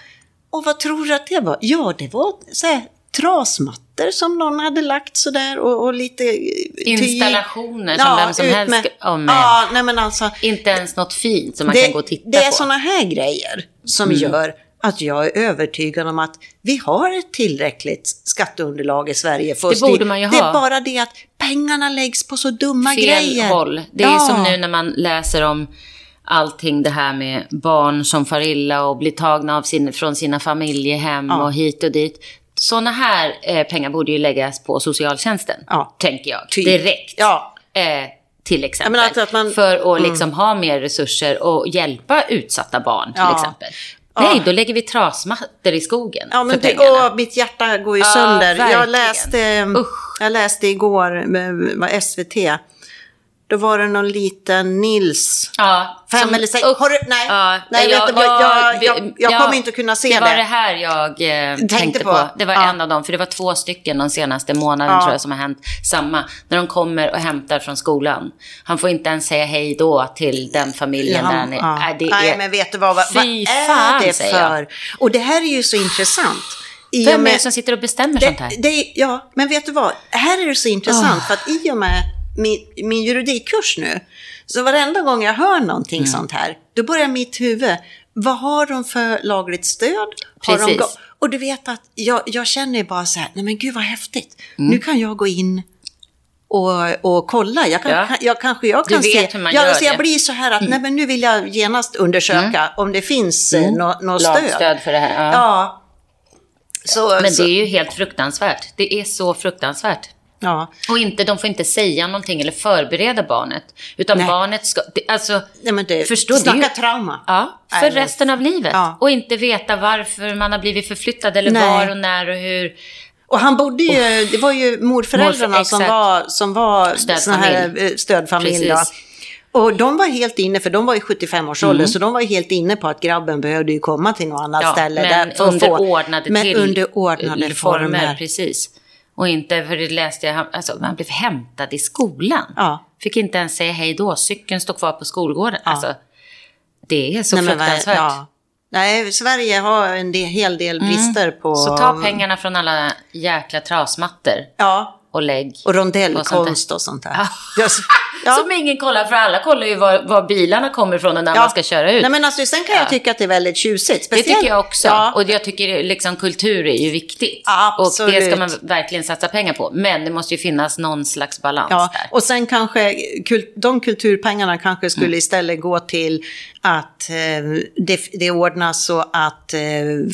S1: och vad tror du att det var? Ja, det var så här, trasmattor som någon hade lagt sådär och, och lite... tyg.
S2: Installationer som vem som helst
S1: med-
S2: ja, med.
S1: Ja, nej men alltså.
S2: Inte ens något fint som man
S1: det,
S2: kan gå och titta
S1: det är
S2: på.
S1: sådana här grejer som
S2: Mm.
S1: gör att jag är övertygad om att vi har ett tillräckligt skatteunderlag i Sverige. För
S2: Det borde man ju
S1: Det är
S2: ha.
S1: bara det att pengarna läggs på så dumma
S2: fel
S1: grejer.
S2: håll. Det är
S1: Ja.
S2: som nu när man läser om allting det här med barn som far illa och blir tagna av sin, från sina familjehem
S1: Ja.
S2: och hit och dit. Sådana här eh, pengar borde ju läggas på socialtjänsten,
S1: Ja.
S2: tänker jag.
S1: Typ.
S2: Direkt.
S1: Ja.
S2: Eh, till exempel.
S1: att- att man- Mm.
S2: För att liksom ha mer resurser och hjälpa utsatta barn till
S1: Ja.
S2: exempel. Nej, då lägger vi trasmattor i skogen
S1: Ja, men det, åh, mitt hjärta går ju sönder. Jag läste,
S2: Usch.
S1: jag läste igår, med, med SVT. Då var det någon liten Nils.
S2: Ja,
S1: Fem
S2: som-
S1: eller sex. Har du- nej.
S2: Ja,
S1: Nej, vet du vad, jag- jag- jag kommer inte kunna se
S2: det. var
S1: det.
S2: det här jag eh, tänkte,
S1: på.
S2: på. Det var
S1: Ja.
S2: en av dem, för det var två stycken de senaste månaden
S1: Ja.
S2: tror jag som har hänt samma. När de kommer och hämtar från skolan. Han får inte ens säga hej då till den familjen där han är.
S1: Ja.
S2: Nej, det är...
S1: Nej, men vet du vad, vad, vad är
S2: fan,
S1: det
S2: jag.
S1: för? Och det här är ju så intressant. I och
S2: Vem är det som sitter och bestämmer sånt här?
S1: det, det, ja, men vet du vad? Här är det så intressant för att i och med min, min juridikkurs nu, så varenda gång jag hör någonting
S2: Mm.
S1: sånt här, då börjar mitt huvud, vad har de för lagligt stöd? Har de
S2: Precis.
S1: gå- och du vet att jag, jag känner bara så här, nej men gud vad häftigt.
S2: Mm.
S1: Nu kan jag gå in och, och kolla. Jag, kan,
S2: Ja.
S1: jag, kanske jag kan se, ja,
S2: gör
S1: så jag blir så här att, nej men nu vill jag genast undersöka om det finns mm. något nå stöd.
S2: Lagstöd för det här. Ja.
S1: Ja. Så,
S2: Men
S1: så,
S2: det är ju helt fruktansvärt. Det är så fruktansvärt.
S1: Ja.
S2: Och inte, de får inte säga någonting eller förbereda barnet. Utan
S1: Nej.
S2: barnet ska... Det, alltså,
S1: Nej, men det,
S2: Förstår du?
S1: snacka trauma.
S2: Ja, för
S1: men-
S2: resten av livet.
S1: Ja.
S2: Och inte veta varför man har blivit förflyttad eller
S1: Nej.
S2: var och när och hur.
S1: Och han bodde ju, det var ju morföräldrarna
S2: Morför-
S1: som var, som var
S2: Stödfamilj.
S1: här eh, stödfamilj.
S2: Precis.
S1: Och de var helt inne, för de var i 75-årsåldern, så de var helt inne på att grabben behövde ju komma till något annat
S2: Mm. Ja,
S1: ställe.
S2: men
S1: där
S2: under
S1: få-
S2: ordnade
S1: men under ordnade former.
S2: Precis. Och inte, för det läste jag, alltså man blev hämtad i skolan.
S1: Ja.
S2: Fick inte ens säga hej då, cykeln stod kvar på skolgården. Alltså, det är så
S1: Nej,
S2: fruktansvärt.
S1: ja. Nej, Sverige har en del, hel del brister på...
S2: Mm. Så ta pengarna från alla jäkla trasmattor
S1: Ja,
S2: och lägg.
S1: och
S2: Och sånt
S1: rondellkonst och sånt där. Ja. Ja.
S2: Som ingen kollar, för alla kollar ju var, var bilarna kommer ifrån och när man ska köra ut.
S1: Nej, men alltså, sen kan jag
S2: Ja.
S1: tycka att det är väldigt tjusigt.
S2: Det
S1: Speciellt,
S2: tycker jag också.
S1: Ja.
S2: Och jag tycker liksom kultur är ju viktigt.
S1: Absolut.
S2: Och det ska man verkligen satsa pengar på. Men det måste ju finnas någon slags balans
S1: Ja,
S2: där.
S1: och sen kanske de kulturpengarna kanske skulle
S2: Mm.
S1: istället gå till att eh, det, det ordnas så att eh,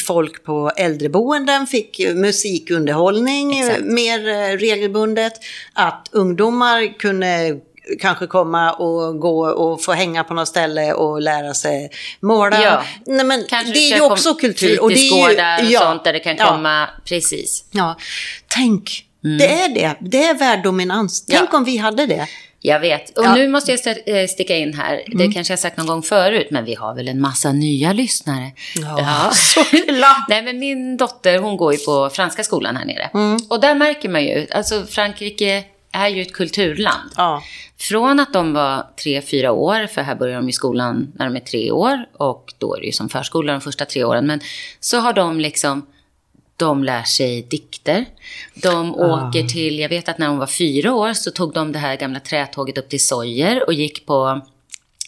S1: folk på äldreboenden fick musikunderhållning
S2: Exakt.
S1: mer eh, regelbundet. Att ungdomar kunde kanske komma och gå och få hänga på något ställe och lära sig måla.
S2: Ja.
S1: Nej, men
S2: Kanske
S1: det är ju också kultur. Och det är ju,
S2: och
S1: ja,
S2: sånt där det kan
S1: ja.
S2: komma. Precis.
S1: Ja, tänk. Det är det. Det är värdominans. Tänk
S2: Mm. Ja.
S1: om vi hade det.
S2: Jag vet. Och
S1: Ja.
S2: nu måste jag eh, sticka in här. Det kanske jag sagt någon gång förut, men vi har väl en massa nya lyssnare.
S1: Ja, såklart.
S2: Nej, men min dotter, hon går ju på franska skolan här nere. Och där märker man ju, alltså Frankrike är ju ett kulturland.
S1: Ja.
S2: Från att de var tre, fyra år, för här börjar de i skolan när de är tre år och då är det ju som förskola de första tre åren. Men så har de liksom, de lär sig dikter. De åker till, jag vet att när hon var fyra år så tog de det här gamla trätåget upp till Sojer och gick på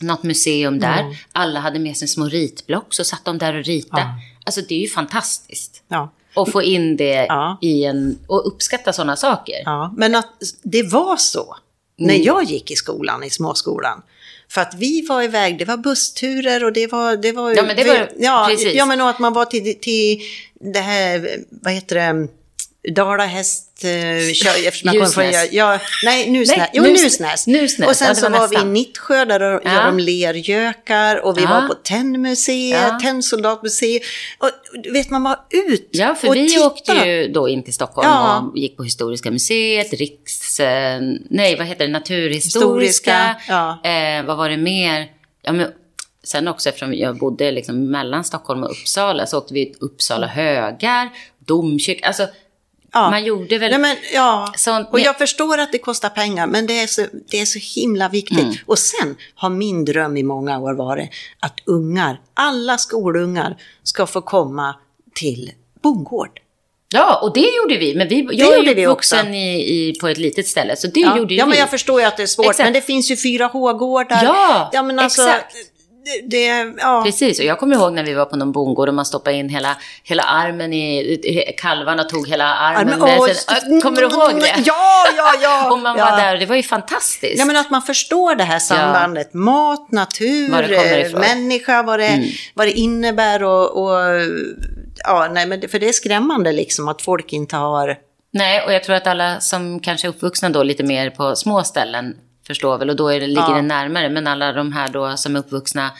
S2: något museum där. Alla hade med sig små ritblock, så satt de där och ritade. Alltså det är ju fantastiskt.
S1: Ja.
S2: Och få in det
S1: Ja.
S2: i en, och uppskatta sådana saker.
S1: Ja, men att det var så. när jag gick i skolan, i småskolan. För att vi var iväg, det var bussturer och det var... Det var
S2: Ja, men det var-
S1: ja,
S2: precis.
S1: Ja, men och att man var till, till det här, vad heter det, Dala häst... eh, eftersom jag kommer från-. Ja, nej, Nusnäs.
S2: Nej,
S1: Jo,
S2: Nus-
S1: Nusnäs.
S2: Nusnäs,
S1: Och sen
S2: ja, det
S1: så
S2: var
S1: var vi i
S2: nästan.
S1: Nittsjö där de
S2: Ja.
S1: gör de lergökar och vi
S2: Ja.
S1: var på Tennmuseet,
S2: Ja.
S1: Tennsoldatmuseet. Och vet, man var ut
S2: Ja, för
S1: och
S2: vi
S1: titta.
S2: åkte ju då in till Stockholm
S1: Ja.
S2: och gick på Historiska museet, Riks... Eh, nej, vad heter det? Naturhistoriska. Eh, vad var det mer? Ja, men, sen också eftersom jag bodde liksom mellan Stockholm och Uppsala så åkte vi till Uppsala högar, domkyrka. Alltså,
S1: Ja.
S2: man gjorde väl...
S1: Nej, men, ja.
S2: Sånt-
S1: och jag förstår att det kostar pengar, men det är så, det är så himla viktigt.
S2: Mm.
S1: Och sen har min dröm i många år varit att ungar, alla skolungar, ska få komma till bondgård.
S2: Ja, och det gjorde vi. Men vi, jag är ju
S1: vi
S2: vuxen
S1: också.
S2: i, i, på ett litet ställe, så det
S1: Ja,
S2: gjorde ju
S1: ja
S2: vi.
S1: men jag förstår ju att det är svårt,
S2: Exakt.
S1: men det finns ju 4H-gårdar.
S2: Ja,
S1: ja men alltså,
S2: exakt.
S1: Det, ja.
S2: Precis, och jag kommer ihåg när vi var på någon bondgård och man stoppade in hela, hela armen i, kalvarna tog hela armen.
S1: men,
S2: med sig. Kommer du ihåg det?
S1: Ja, ja, ja.
S2: och man
S1: ja.
S2: var där och det var ju fantastiskt.
S1: Ja, men att man förstår det här sambandet. Mat, natur,
S2: Var det
S1: eh, människa, vad det, vad det innebär och, och ja, nej, men för det är skrämmande liksom att folk inte har...
S2: Nej, och jag tror att alla som kanske är uppvuxna då lite mer på små ställen förstår väl och då är det, ligger
S1: Ja.
S2: det närmare. Men alla de här då som är uppvuxna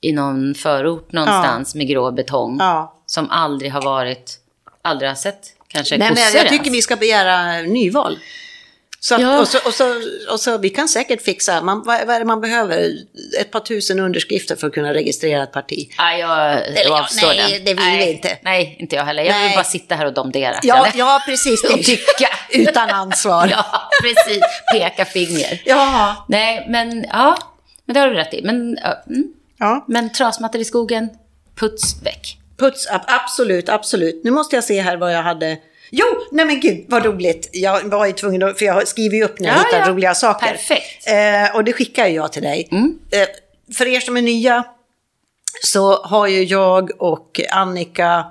S2: i någon förort någonstans med grå betong
S1: Ja.
S2: som aldrig har varit, aldrig har sett kanske
S1: Nej, men jag, tycker vi ska begära nyval. Så att,
S2: Ja.
S1: och, så, och, så, och så vi kan säkert fixa, man, vad, vad är det man behöver? Ett par tusen underskrifter för att kunna registrera ett parti.
S2: Nej, jag,
S1: Eller
S2: jag
S1: ja,
S2: avstår
S1: nej,
S2: den.
S1: det vill vi
S2: nej,
S1: inte.
S2: Nej, inte jag heller. Jag
S1: Nej.
S2: vill bara sitta här och domdera.
S1: Ja, ja precis. Det tycka utan ansvar.
S2: ja, precis. Peka finger.
S1: Ja.
S2: Nej, men ja, men det har du rätt i. Men, ja, mm.
S1: ja.
S2: men trasmattor i skogen, puts väck.
S1: Puts, ab- absolut, absolut. Nu måste jag se här vad jag hade. Jo, nej men gud vad roligt. Jag var ju tvungen att, för jag skriver ju upp när jag
S2: Ja,
S1: hittar
S2: ja.
S1: roliga saker.
S2: Perfekt.
S1: Eh, och det skickar jag till dig.
S2: Mm.
S1: Eh, för er som är nya så har ju jag och Annika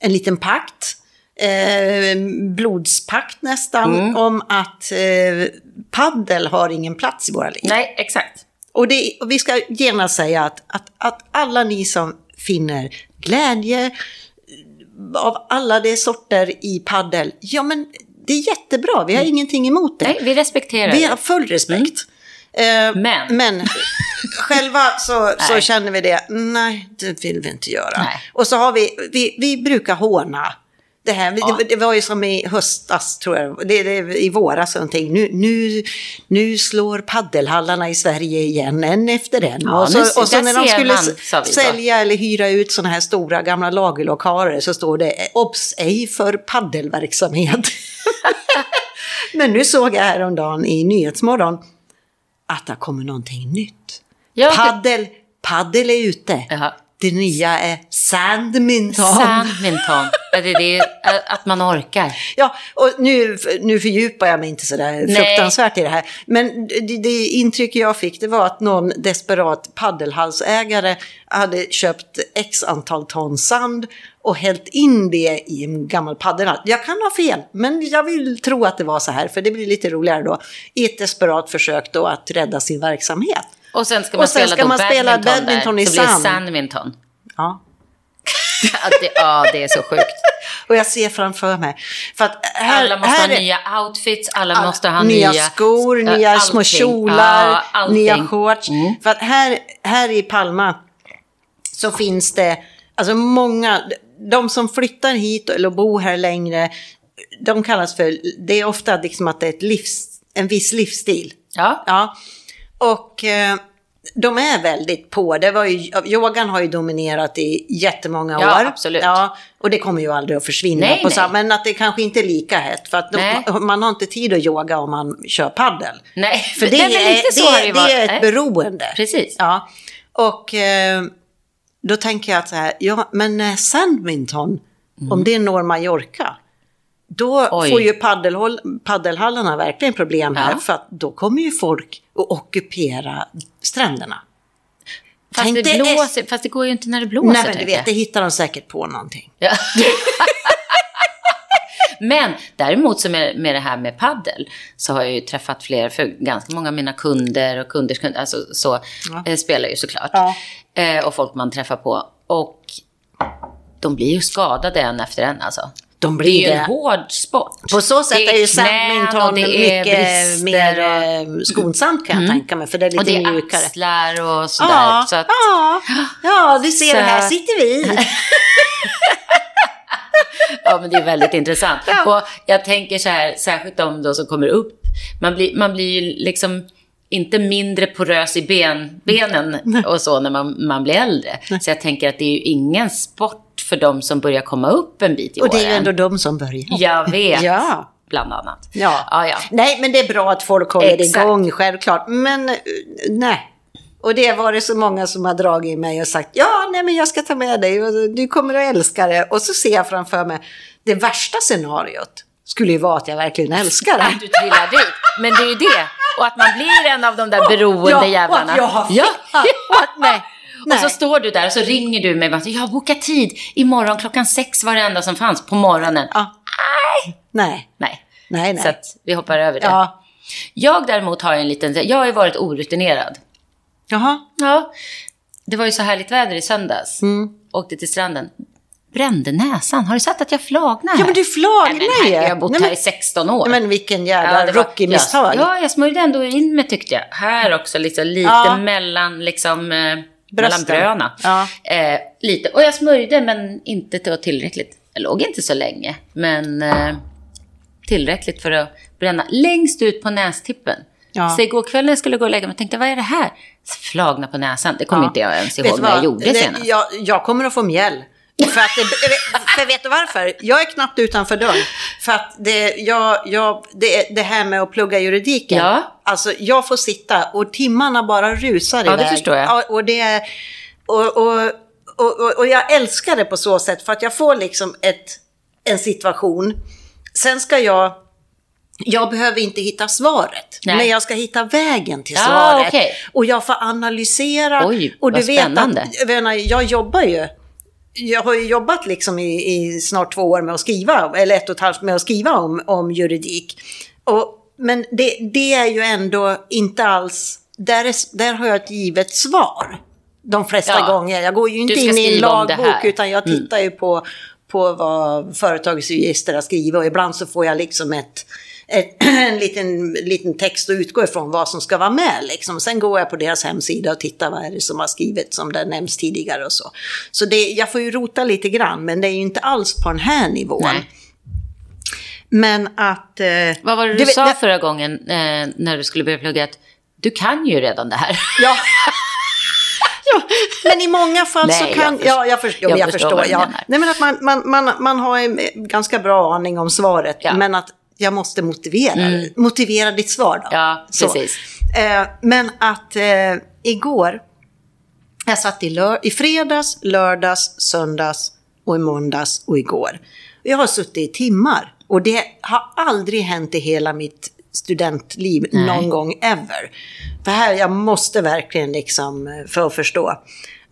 S1: en liten pakt. Eh, blodspakt nästan.
S2: Mm.
S1: Om att eh, paddel har ingen plats i våra liv.
S2: Nej, exakt.
S1: Och, det, och vi ska gärna säga att, att, att alla ni som finner glädje av alla de sorter i paddel, ja men det är jättebra, vi har ingenting emot det.
S2: Nej, vi respekterar
S1: vi
S2: det.
S1: har full respekt. Eh,
S2: Mm. Men.
S1: men själva så, så känner vi det, nej det vill vi inte göra.
S2: Nej.
S1: Och så har vi, vi, vi brukar håna. Det, här,
S2: Ja.
S1: det, det var ju som i höstas, tror jag, det, det, i våras någonting. Nu, nu, nu slår paddelhallarna i Sverige igen, en efter en.
S2: Ja,
S1: och så,
S2: nu-
S1: och så när de skulle
S2: man,
S1: sälja eller hyra ut sådana här stora gamla lagerlokaler så står det obs ej för paddelverksamhet. Men nu såg jag häromdagen i Nyhetsmorgon att det kommer någonting nytt.
S2: Ja,
S1: Paddel, paddel är ute.
S2: Jaha.
S1: Det nya är sandminton.
S2: Sandminton. Det är det, att man orkar.
S1: Ja, och nu, nu fördjupar jag mig inte sådär
S2: Nej.
S1: fruktansvärt i det här. Men det, det intryck jag fick det var att någon desperat paddelhalsägare hade köpt x antal ton sand och hällt in det i en gammal paddelhall. Jag kan ha fel, men jag vill tro att det var så här, för det blir lite roligare då. I ett desperat försök då att rädda sin verksamhet.
S2: Och sen ska man
S1: sen
S2: spela,
S1: ska man spela
S2: badminton,
S1: badminton
S2: där,
S1: i
S2: så blir det
S1: sand.
S2: sandminton.
S1: Ja.
S2: Ja det, ja, det är så sjukt.
S1: Och jag ser framför mig. För att här,
S2: Alla måste
S1: här
S2: ha
S1: är-
S2: nya outfits, alla måste ha
S1: nya,
S2: nya...
S1: skor,
S2: Ja,
S1: nya små
S2: allting.
S1: kjolar,
S2: Ja,
S1: nya shorts.
S2: Mm.
S1: För att här, här i Palma så finns det, alltså många, de som flyttar hit eller bor här längre, de kallas för, det är ofta liksom att det är ett livs, en viss livsstil.
S2: Ja,
S1: Ja, och eh, de är väldigt på. Det var ju, yogan har ju dominerat i jättemånga
S2: Ja,
S1: år.
S2: absolut.
S1: Ja, och det kommer ju aldrig att försvinna.
S2: Nej,
S1: på
S2: nej.
S1: men att det kanske inte är lika hett. För att de, man, har inte tid att yoga om man kör paddel.
S2: nej.
S1: För det,
S2: nej,
S1: är, det, det
S2: varit.
S1: är ett
S2: Nej.
S1: beroende.
S2: Precis.
S1: Ja, och eh, då tänker jag att så här, ja men eh, Sandminton, om det når Mallorca, då
S2: Mm. Oj.
S1: får ju paddelhallarna verkligen problem här,
S2: Ja.
S1: för att då kommer ju folk att ockupera stränderna.
S2: Fast det, blåser, fast det går ju inte när det blåser.
S1: Nej men du vet, det hittar de säkert på någonting.
S2: Ja. Men däremot så med, med det här med paddel så har jag ju träffat fler, för ganska många av mina kunder och kunders kunder, alltså så, eh, spelar ju såklart.
S1: Ja.
S2: Eh, och folk man träffar på. Och de blir ju skadade en efter en alltså.
S1: De
S2: Det är
S1: blir
S2: ju en hård sport.
S1: På så sätt
S2: Det
S1: är ju
S2: knän
S1: badminton
S2: är
S1: mycket
S2: brister
S1: mer eh, skonsamt kan jag tänka mig, för det är lite
S2: Och det är
S1: mjukare.
S2: axlar och sådär.
S1: Ja,
S2: så att,
S1: ja, ja, du ser
S2: Så-
S1: här sitter vi.
S2: Ja, men det är väldigt intressant.
S1: Ja.
S2: Och jag tänker så här, särskilt de då som kommer upp. Man blir, man blir ju liksom inte mindre porös i ben, benen och så när man, man blir äldre. Så jag tänker att det är ju ingen sport för de som börjar komma upp en bit i
S1: Och det är ju
S2: åren.
S1: ändå de som börjar.
S2: Jag vet,
S1: Ja.
S2: bland annat.
S1: Ja.
S2: Ja, ja.
S1: Nej, men det är bra att folk håller
S2: Exakt.
S1: igång, självklart. Men eh, nej. Och det har varit så många som har dragit i mig och sagt ja, nej men jag ska ta med dig och du kommer att älska det. Och så ser jag framför mig det värsta scenariot skulle ju vara att jag verkligen älskar det.
S2: Att du trillar dit. Men det är ju det. Och att man blir en av de där beroende
S1: Ja,
S2: jävlarna.
S1: och jag har
S2: ja.
S1: och att, nej,
S2: Och
S1: nej.
S2: så står du där och så ringer du mig och bara, jag har bokat tid. Imorgon klockan sex var det enda som fanns på morgonen.
S1: Ja. Nej,
S2: Nej.
S1: nej, nej.
S2: Så att vi hoppar över det.
S1: Ja.
S2: Jag däremot har en liten, jag har ju varit orutinerad.
S1: Jaha.
S2: Ja. Det var ju så härligt väder i söndags.
S1: Mm.
S2: Åkte till stranden. Brände näsan. Har du sett att jag flagnar här?
S1: Ja, men du flagnar
S2: Nej,
S1: ju.
S2: Jag har bott
S1: Nej,
S2: här
S1: men-
S2: i 16 år.
S1: Men vilken jävla
S2: var-
S1: rookie-misstag.
S2: Ja, jag smörjde ändå in mig tyckte jag. Här också, liksom, lite
S1: Ja.
S2: mellan, liksom, eh, mellan
S1: Brösten.
S2: bröna.
S1: Ja.
S2: Eh, lite. Och jag smörjde, men inte det var tillräckligt. Jag låg inte så länge, men eh, tillräckligt för att bränna längst ut på nästippen.
S1: Ja.
S2: Så igår kväll när jag skulle gå och lägga mig tänkte vad är det här? Flagna på näsan. Det kommer
S1: Ja.
S2: inte jag ens ihåg vad jag gjorde
S1: Det-
S2: senast.
S1: Jag, jag kommer att få mjäll. För, att det, för vet du varför? Jag är knappt utanför dörren. För att det, jag, jag, det, det här med att plugga juridiken.
S2: Ja.
S1: Alltså jag får sitta och timmarna bara rusar
S2: Ja, det
S1: iväg.
S2: förstår jag.
S1: Ja, och, det, och, och, och, och, och jag älskar det på så sätt. För att jag får liksom ett, en situation. Sen ska jag... Jag behöver inte hitta svaret,
S2: Nej.
S1: men jag ska hitta vägen till
S2: Ja,
S1: svaret.
S2: okej.
S1: Och jag får analysera.
S2: Oj,
S1: och du vet
S2: spännande.
S1: att, jag, menar, jag jobbar ju. Jag har ju jobbat liksom i, i snart två år med att skriva, eller ett och ett halvt med att skriva om, om juridik. Och, men det, det är ju ändå inte alls, där, är, där har jag ett givet svar. De flesta
S2: Ja.
S1: gånger. Jag går ju inte in i en lagbok.
S2: Mm.
S1: utan jag tittar ju på, på vad företagets har skrivit och ibland så får jag liksom ett, en liten, liten text att utgå ifrån vad som ska vara med. Liksom. Sen går jag på deras hemsida och tittar vad är det som har skrivits som det nämns tidigare och så. Så det, jag får ju rota lite grann men det är ju inte alls på den här nivån.
S2: Nej.
S1: Men att... Eh,
S2: Vad var det du,
S1: vet-
S2: sa
S1: det-
S2: förra gången eh, när du skulle börja plugga? Att du kan ju redan det här.
S1: Ja. ja. Men i många fall
S2: Nej,
S1: så
S2: jag
S1: kan...
S2: förstår-
S1: ja, jag, förstår,
S2: jag
S1: jag, jag
S2: förstår
S1: förstår.
S2: vad du
S1: ja.
S2: menar.
S1: Nej, men att man, man, man, man har en ganska bra aning om svaret.
S2: Ja.
S1: Men att jag måste motivera, motivera ditt svar då.
S2: Ja, precis.
S1: Eh, men att eh, igår, jag satt i, lör- i fredags, lördags, söndags och i måndags och igår. Jag har suttit i timmar och det har aldrig hänt i hela mitt studentliv
S2: Nej.
S1: någon gång ever. För här, jag måste verkligen liksom eh, för att förstå.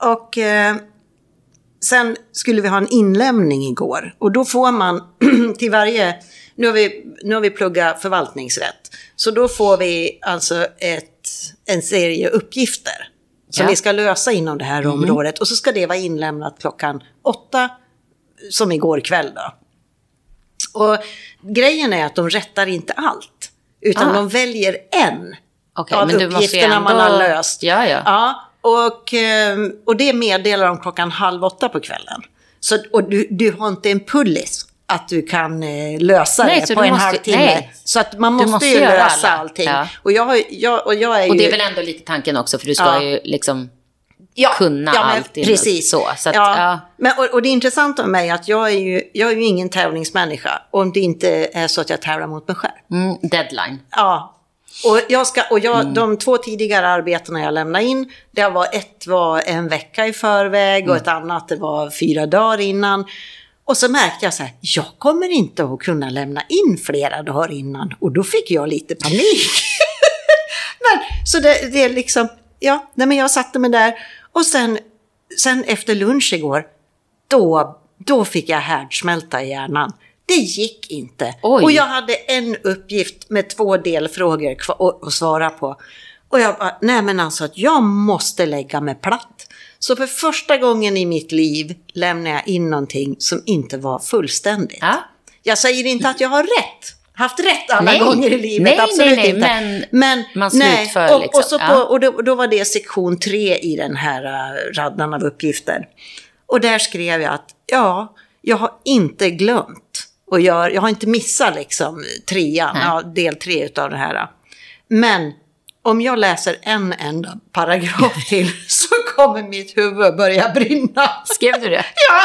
S1: Och eh, sen skulle vi ha en inlämning igår och då får man till varje, nu har vi, nu har vi pluggat förvaltningsrätt, så då får vi alltså ett, en serie uppgifter som
S2: Ja.
S1: vi ska lösa inom det här området och så ska det vara inlämnat klockan åtta, som igår kväll då. Och grejen är att de rättar inte allt, utan
S2: Ah.
S1: de väljer en
S2: Okej,
S1: av uppgifterna man
S2: ändå-
S1: har löst.
S2: Ja, ja.
S1: ja och, eh, och det meddelar de klockan halv åtta på kvällen. Så, och du, du har inte en pullis att du kan eh, lösa
S2: Nej,
S1: det på en
S2: måste-
S1: halvtimme.
S2: nej.
S1: Så att man måste,
S2: måste
S1: ju lösa
S2: alla.
S1: allting.
S2: Ja.
S1: Och, jag, jag, och jag är
S2: Och
S1: ju...
S2: det är väl ändå lite tanken också, för du ska
S1: Ja.
S2: ju liksom
S1: ja,
S2: kunna
S1: ja, men
S2: allt.
S1: Precis.
S2: Så, så att,
S1: ja.
S2: ja.
S1: Men, och, och det intressanta med mig är att jag är ju, jag är ju ingen tävlingsmänniska. Om det inte är så att jag tävlar mot mig själv.
S2: Mm, deadline.
S1: Ja. Och, jag ska, och jag,
S2: Mm.
S1: de två tidigare arbetena jag lämnade in, det var, ett var en vecka i förväg och ett
S2: Mm.
S1: annat det var fyra dagar innan. Och så märkte jag så här, jag kommer inte att kunna lämna in flera dagar innan. Och då fick jag lite panik. men, så det, det är liksom, ja, nej, men jag satte mig där. Och sen, sen efter lunch igår, då, då fick jag härdsmälta i hjärnan. Det gick inte.
S2: Oj.
S1: Och jag hade en uppgift med två delfrågor att svara på. Och jag bara, nej men alltså att jag måste lägga mig platt. Så för första gången i mitt liv lämnar jag in någonting som inte var fullständigt.
S2: Ja.
S1: Jag säger inte att jag har rätt. Haft rätt alla
S2: Nej.
S1: gånger i livet,
S2: Nej,
S1: absolut
S2: nej,
S1: inte.
S2: men man slutför
S1: och,
S2: liksom.
S1: Och, så på, och då, då var det sektion tre i den här uh, raddan av uppgifter. Och där skrev jag att ja, jag har inte glömt och jag, jag har inte missat liksom trean, ja, del tre utav det här. Men om jag läser en enda paragraf till så kommer mitt huvud börja brinna.
S2: Skrev du det?
S1: Ja!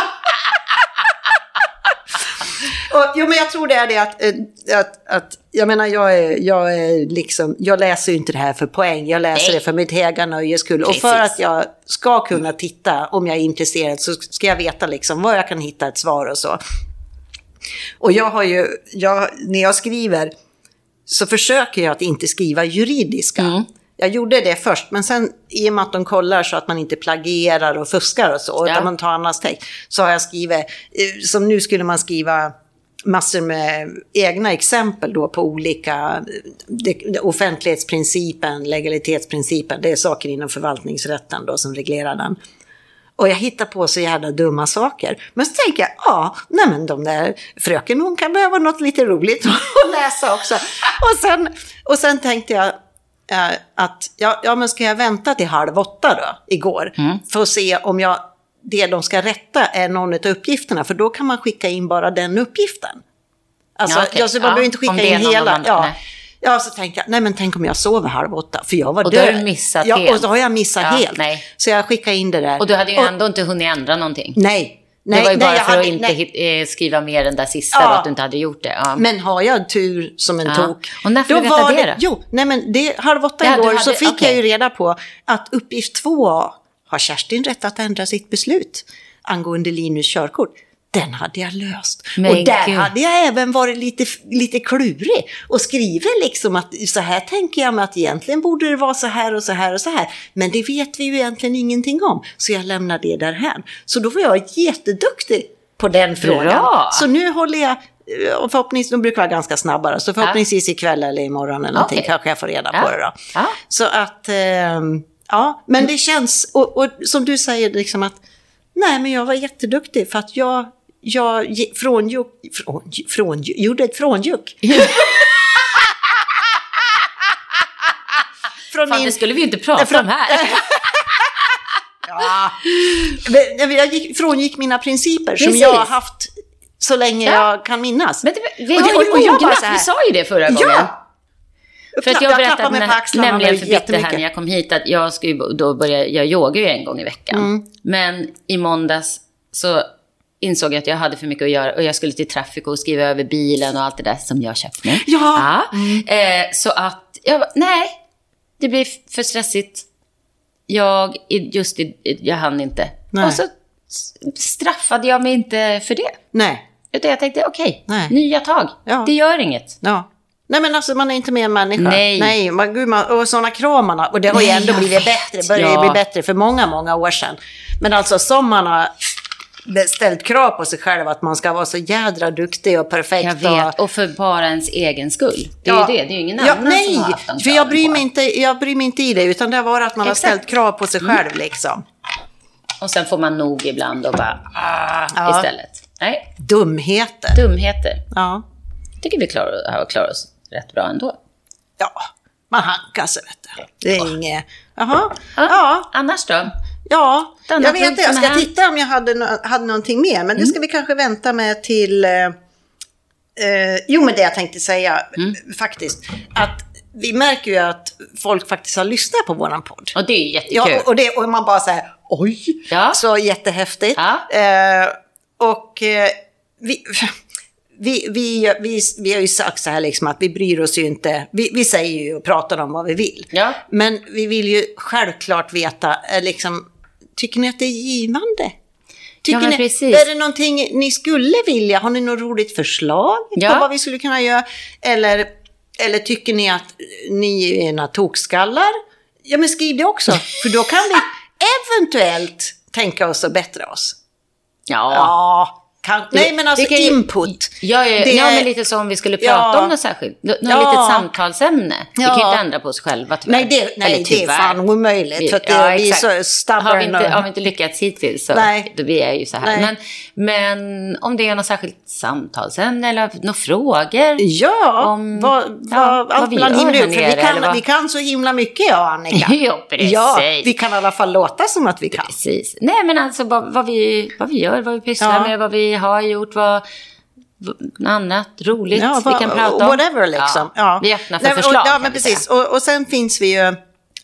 S1: Och, jo, men jag tror det är det att, eh, att, att jag menar, jag, är, jag, är liksom, jag läser ju inte det här för poäng, jag läser
S2: Nej.
S1: det för mitt höga nöjes skull. Och för
S2: Precis.
S1: att jag ska kunna titta, om jag är intresserad, så ska jag veta liksom var jag kan hitta ett svar och så. Och jag har ju, jag, när jag skriver så försöker jag att inte skriva juridiska.
S2: Mm.
S1: Jag gjorde det först, men sen i och med att de kollar så att man inte plagierar och fuskar och så,
S2: Ja.
S1: utan man tar annans text, så har jag skrivit, eh, som nu skulle man skriva massor med egna exempel då på olika, eh, det, offentlighetsprincipen, legalitetsprincipen, det är saker inom förvaltningsrätten då som reglerar den. Och jag hittar på så jävla dumma saker. Men så tänker jag, ja, nej men de där fröken hon kan behöva något lite roligt att läsa också. Och sen, och sen tänkte jag eh, att, ja, ja men ska jag vänta till halv åtta då, igår, för att se om jag, det de ska rätta är någon av uppgifterna, för då kan man skicka in bara den uppgiften. Alltså,
S2: Ja, okej.
S1: jag, så man
S2: Ja,
S1: behöver inte skicka in hela.
S2: annan-
S1: Ja.
S2: nej.
S1: Ja, så tänkte jag, nej men tänk om jag sover halv åtta, för jag var
S2: Och då har
S1: död.
S2: du missat
S1: ja,
S2: helt.
S1: och så har jag missat
S2: Ja,
S1: helt.
S2: nej.
S1: Så jag skickade in det där.
S2: Och du hade ju ändå inte hunnit ändra någonting.
S1: Nej. nej
S2: det var ju
S1: nej,
S2: bara för
S1: hade-
S2: att inte hit, eh, skriva mer den där sista,
S1: Ja.
S2: då, att du inte hade gjort det. Ja.
S1: Men har jag tur som en
S2: Ja.
S1: tok.
S2: Och när får
S1: då
S2: du veta
S1: var
S2: det då?
S1: Jo, nej men det, halv åtta
S2: du
S1: igår
S2: hade-
S1: så fick
S2: okej.
S1: jag ju reda på att uppgift 2A har Kerstin rätt att ändra sitt beslut angående Linus körkort. Den hade jag löst.
S2: Men
S1: och där
S2: gud.
S1: hade jag även varit lite, lite klurig och skrivit liksom att så här tänker jag mig att egentligen borde det vara så här och så här och så här. Men det vet vi ju egentligen ingenting om. Så jag lämnar det därhän. Så då var jag jätteduktig på den frågan.
S2: Bra.
S1: Så nu håller jag, eh, och förhoppningsvis, de brukar vara ganska snabbare, så förhoppningsvis ikväll eller imorgon eller någonting
S2: Okej.
S1: kanske jag får reda
S2: Ja.
S1: på det då.
S2: Ja.
S1: Så att, ehm, ja, men det känns, och, och som du säger liksom att, nej men jag var jätteduktig för att jag, jag frånjuk, från, från, gjorde ett frånjuk. Från
S2: Fan, det skulle vi ju inte prata
S1: Från-
S2: om här.
S1: Ja. Men Jag gick, frångick mina principer som
S2: Precis.
S1: jag har haft så länge
S2: Ja.
S1: jag kan minnas.
S2: Men det, vi
S1: Och
S2: har
S1: det-
S2: ju
S1: och jag bara så här-
S2: vi sa ju det förra gången.
S1: Ja!
S2: För att
S1: jag
S2: jag berättade
S1: axlarna
S2: nämligen för Bitte här när jag kom hit att jag ska ju då börja, jag yogar ju en gång i veckan.
S1: Mm.
S2: Men i måndags så insåg jag att jag hade för mycket att göra och jag skulle till Traffico och skriva över bilen och allt det där som jag köpt nu.
S1: Ja.
S2: Eh, så att, jag bara, nej, det blir för stressigt. Jag, just i, jag hann inte.
S1: Nej.
S2: Och så straffade jag mig inte för det.
S1: Nej.
S2: Utan jag tänkte, okej,
S1: Nej.
S2: nya tag.
S1: Ja.
S2: Det gör inget.
S1: Ja. Nej men alltså man är inte mer än människa.
S2: Nej.
S1: Nej man, gud, man, och sådana kramarna. Och det har ju ändå blivit
S2: vet.
S1: bättre. Det började
S2: Ja.
S1: bli bättre för många, många år sedan. Men alltså som man har ställt krav på sig själv att man ska vara så jädra duktig och perfekt.
S2: Jag vet, och för bara ens egen skull. Det är
S1: Ja.
S2: ju det, det är ju ingen
S1: ja,
S2: annan
S1: nej,
S2: som har haft de
S1: för jag bryr,
S2: på
S1: mig
S2: en.
S1: inte, jag bryr mig inte i det, utan det har varit att man
S2: Exakt. Mm.
S1: har ställt krav på sig själv liksom.
S2: Och sen får man nog ibland och bara, ah,
S1: Ja.
S2: istället. Nej,
S1: Dumheter.
S2: dumheter.
S1: Ja.
S2: Jag tycker vi klarar, har klarat oss rätt bra ändå.
S1: ja, man hankar sig vet du. Det är inget... Jaha.
S2: Ja.
S1: Ja.
S2: Annars då?
S1: Ja,
S2: annat
S1: jag vet inte. Jag ska
S2: är här.
S1: titta om jag hade, no- hade någonting mer. Men det ska vi kanske vänta med till... Eh, eh, jo, men det jag tänkte säga eh, faktiskt. Att vi märker ju att folk faktiskt har lyssnat på våran podd.
S2: Och det är jättekul.
S1: Ja, och, det, och man bara säger oj,
S2: Ja.
S1: så jättehäftigt.
S2: Ja.
S1: Eh, och eh, vi, vi, vi, vi, vi har ju sagt så här liksom att vi bryr oss ju inte, vi, vi säger ju och pratar om vad vi vill.
S2: Ja.
S1: Men vi vill ju självklart veta, eh, liksom, tycker ni att det är givande? Tycker
S2: men
S1: ni, är det någonting ni skulle vilja? Har ni något roligt förslag
S2: Ja.
S1: på vad vi skulle kunna göra? Eller, eller tycker ni att ni är ena tokskallar? Ja, men skriv det också, för då kan vi eventuellt tänka oss att bättra oss.
S2: Ja.
S1: Ja, kan, nej men alltså
S2: vi ju-
S1: input.
S2: Ja, ja,
S1: Det
S2: ja, men lite som om vi skulle prata
S1: Ja.
S2: om något särskilt. Något
S1: Ja.
S2: litet samtalsämne. Vi kan ju inte ändra på oss själva tyvärr.
S1: Nej, det, nej
S2: Eller
S1: det är
S2: tyvärr.
S1: fan omöjligt. För att det,
S2: Ja,
S1: vi är så
S2: Har vi,
S1: stubborn.
S2: inte,
S1: och-
S2: har vi inte lyckats hittills så
S1: Nej.
S2: då vi är ju så här. Men, men om det är något särskilt samtalsämne eller några frågor.
S1: Ja,
S2: Om-
S1: vad, vad, allt
S2: vi
S1: bland himmel och. För vi kan, vi kan så himla mycket, ja, Annika.
S2: Ja, precis.
S1: Ja, vi kan i alla fall låta som att vi kan.
S2: Precis. Nej, men alltså vad, vad, vi, vad vi gör, vad vi pysslar med, vad vi har gjort, vad, annat roligt
S1: Ja,
S2: vi kan prata om.
S1: Whatever liksom. Ja.
S2: Vi är öppna för
S1: Nej,
S2: förslag.
S1: Och, ja, men
S2: vi
S1: precis. Och, och sen finns vi ju...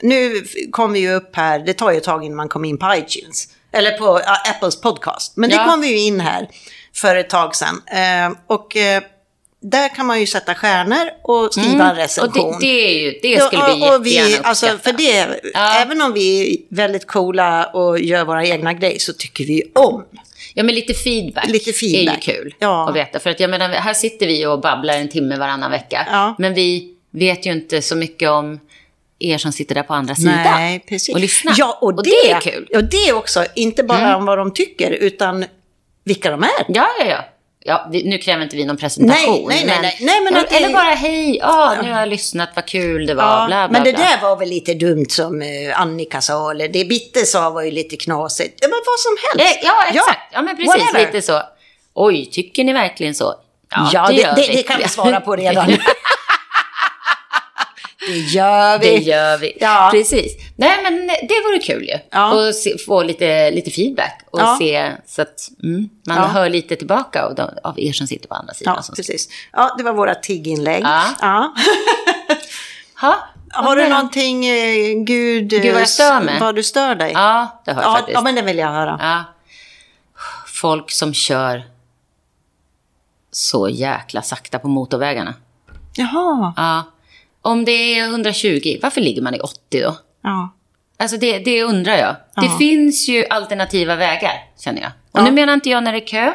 S1: Nu kom vi ju upp här, det tar ju ett tag innan man kommer in på iTunes. Eller på Apples podcast. Men det
S2: Ja.
S1: kom vi ju in här för ett tag sedan. Eh, och eh, där kan man ju sätta stjärnor och skriva en
S2: Mm. Och
S1: recension.
S2: det, det, är ju, det skulle vi
S1: Ja, och
S2: jättegärna
S1: alltså. För det,
S2: Ja.
S1: även om vi är väldigt coola och gör våra egna grejer så tycker vi om.
S2: Ja, men lite feedback,
S1: Lite feedback.
S2: är ju kul
S1: Ja.
S2: att veta. För att jag menar, här sitter vi och babblar en timme varannan vecka.
S1: Ja.
S2: Men vi vet ju inte så mycket om er som sitter där på andra sidan.
S1: Nej, precis.
S2: Och lyssnar.
S1: Ja, och, det,
S2: är kul. Mm.
S1: Och det också, inte bara om vad de tycker, utan vilka de är.
S2: Ja, ja, ja. Ja nu kräver inte vi någon presentation.
S1: Nej, nej, nej,
S2: men,
S1: nej. Men
S2: eller,
S1: att det-
S2: eller bara hej, ja, nu har jag lyssnat, vad kul det var,
S1: Ja,
S2: bla, bla,
S1: men det
S2: bla.
S1: där var väl lite dumt som eh, Annika sa, eller det Bitte sa var ju lite knasigt. Ja, men vad som helst.
S2: Eh, Ja, exakt. Ja, men precis.
S1: whatever.
S2: Lite så. Oj, tycker ni verkligen så?
S1: Ja, det,
S2: gör
S1: det,
S2: vi.
S1: det kan vi svara på redan. det gör vi.
S2: Det gör vi.
S1: Ja.
S2: Precis. Nej, men det vore kul ju.
S1: Ja.
S2: Och se, få lite, lite feedback och
S1: Ja.
S2: se så att mm, man
S1: Ja.
S2: hör lite tillbaka av, de, av er som sitter på andra sidan.
S1: Ja, precis. Ja, det var våra tigginlägg.
S2: Ja. Ha,
S1: Har du någonting, eh, Gud,
S2: Gud, vad jag stör mig.
S1: vad du stör dig?
S2: Ja, det har jag
S1: ja,
S2: faktiskt.
S1: ja, men det vill jag höra.
S2: Folk som kör så jäkla sakta på motorvägarna.
S1: Jaha.
S2: Ja. Om det är 120, varför ligger man i 80 då?
S1: Ja.
S2: Alltså det, det undrar jag.
S1: Ja.
S2: Det finns ju alternativa vägar, känner jag. Och
S1: Ja.
S2: nu menar inte jag när det är kö,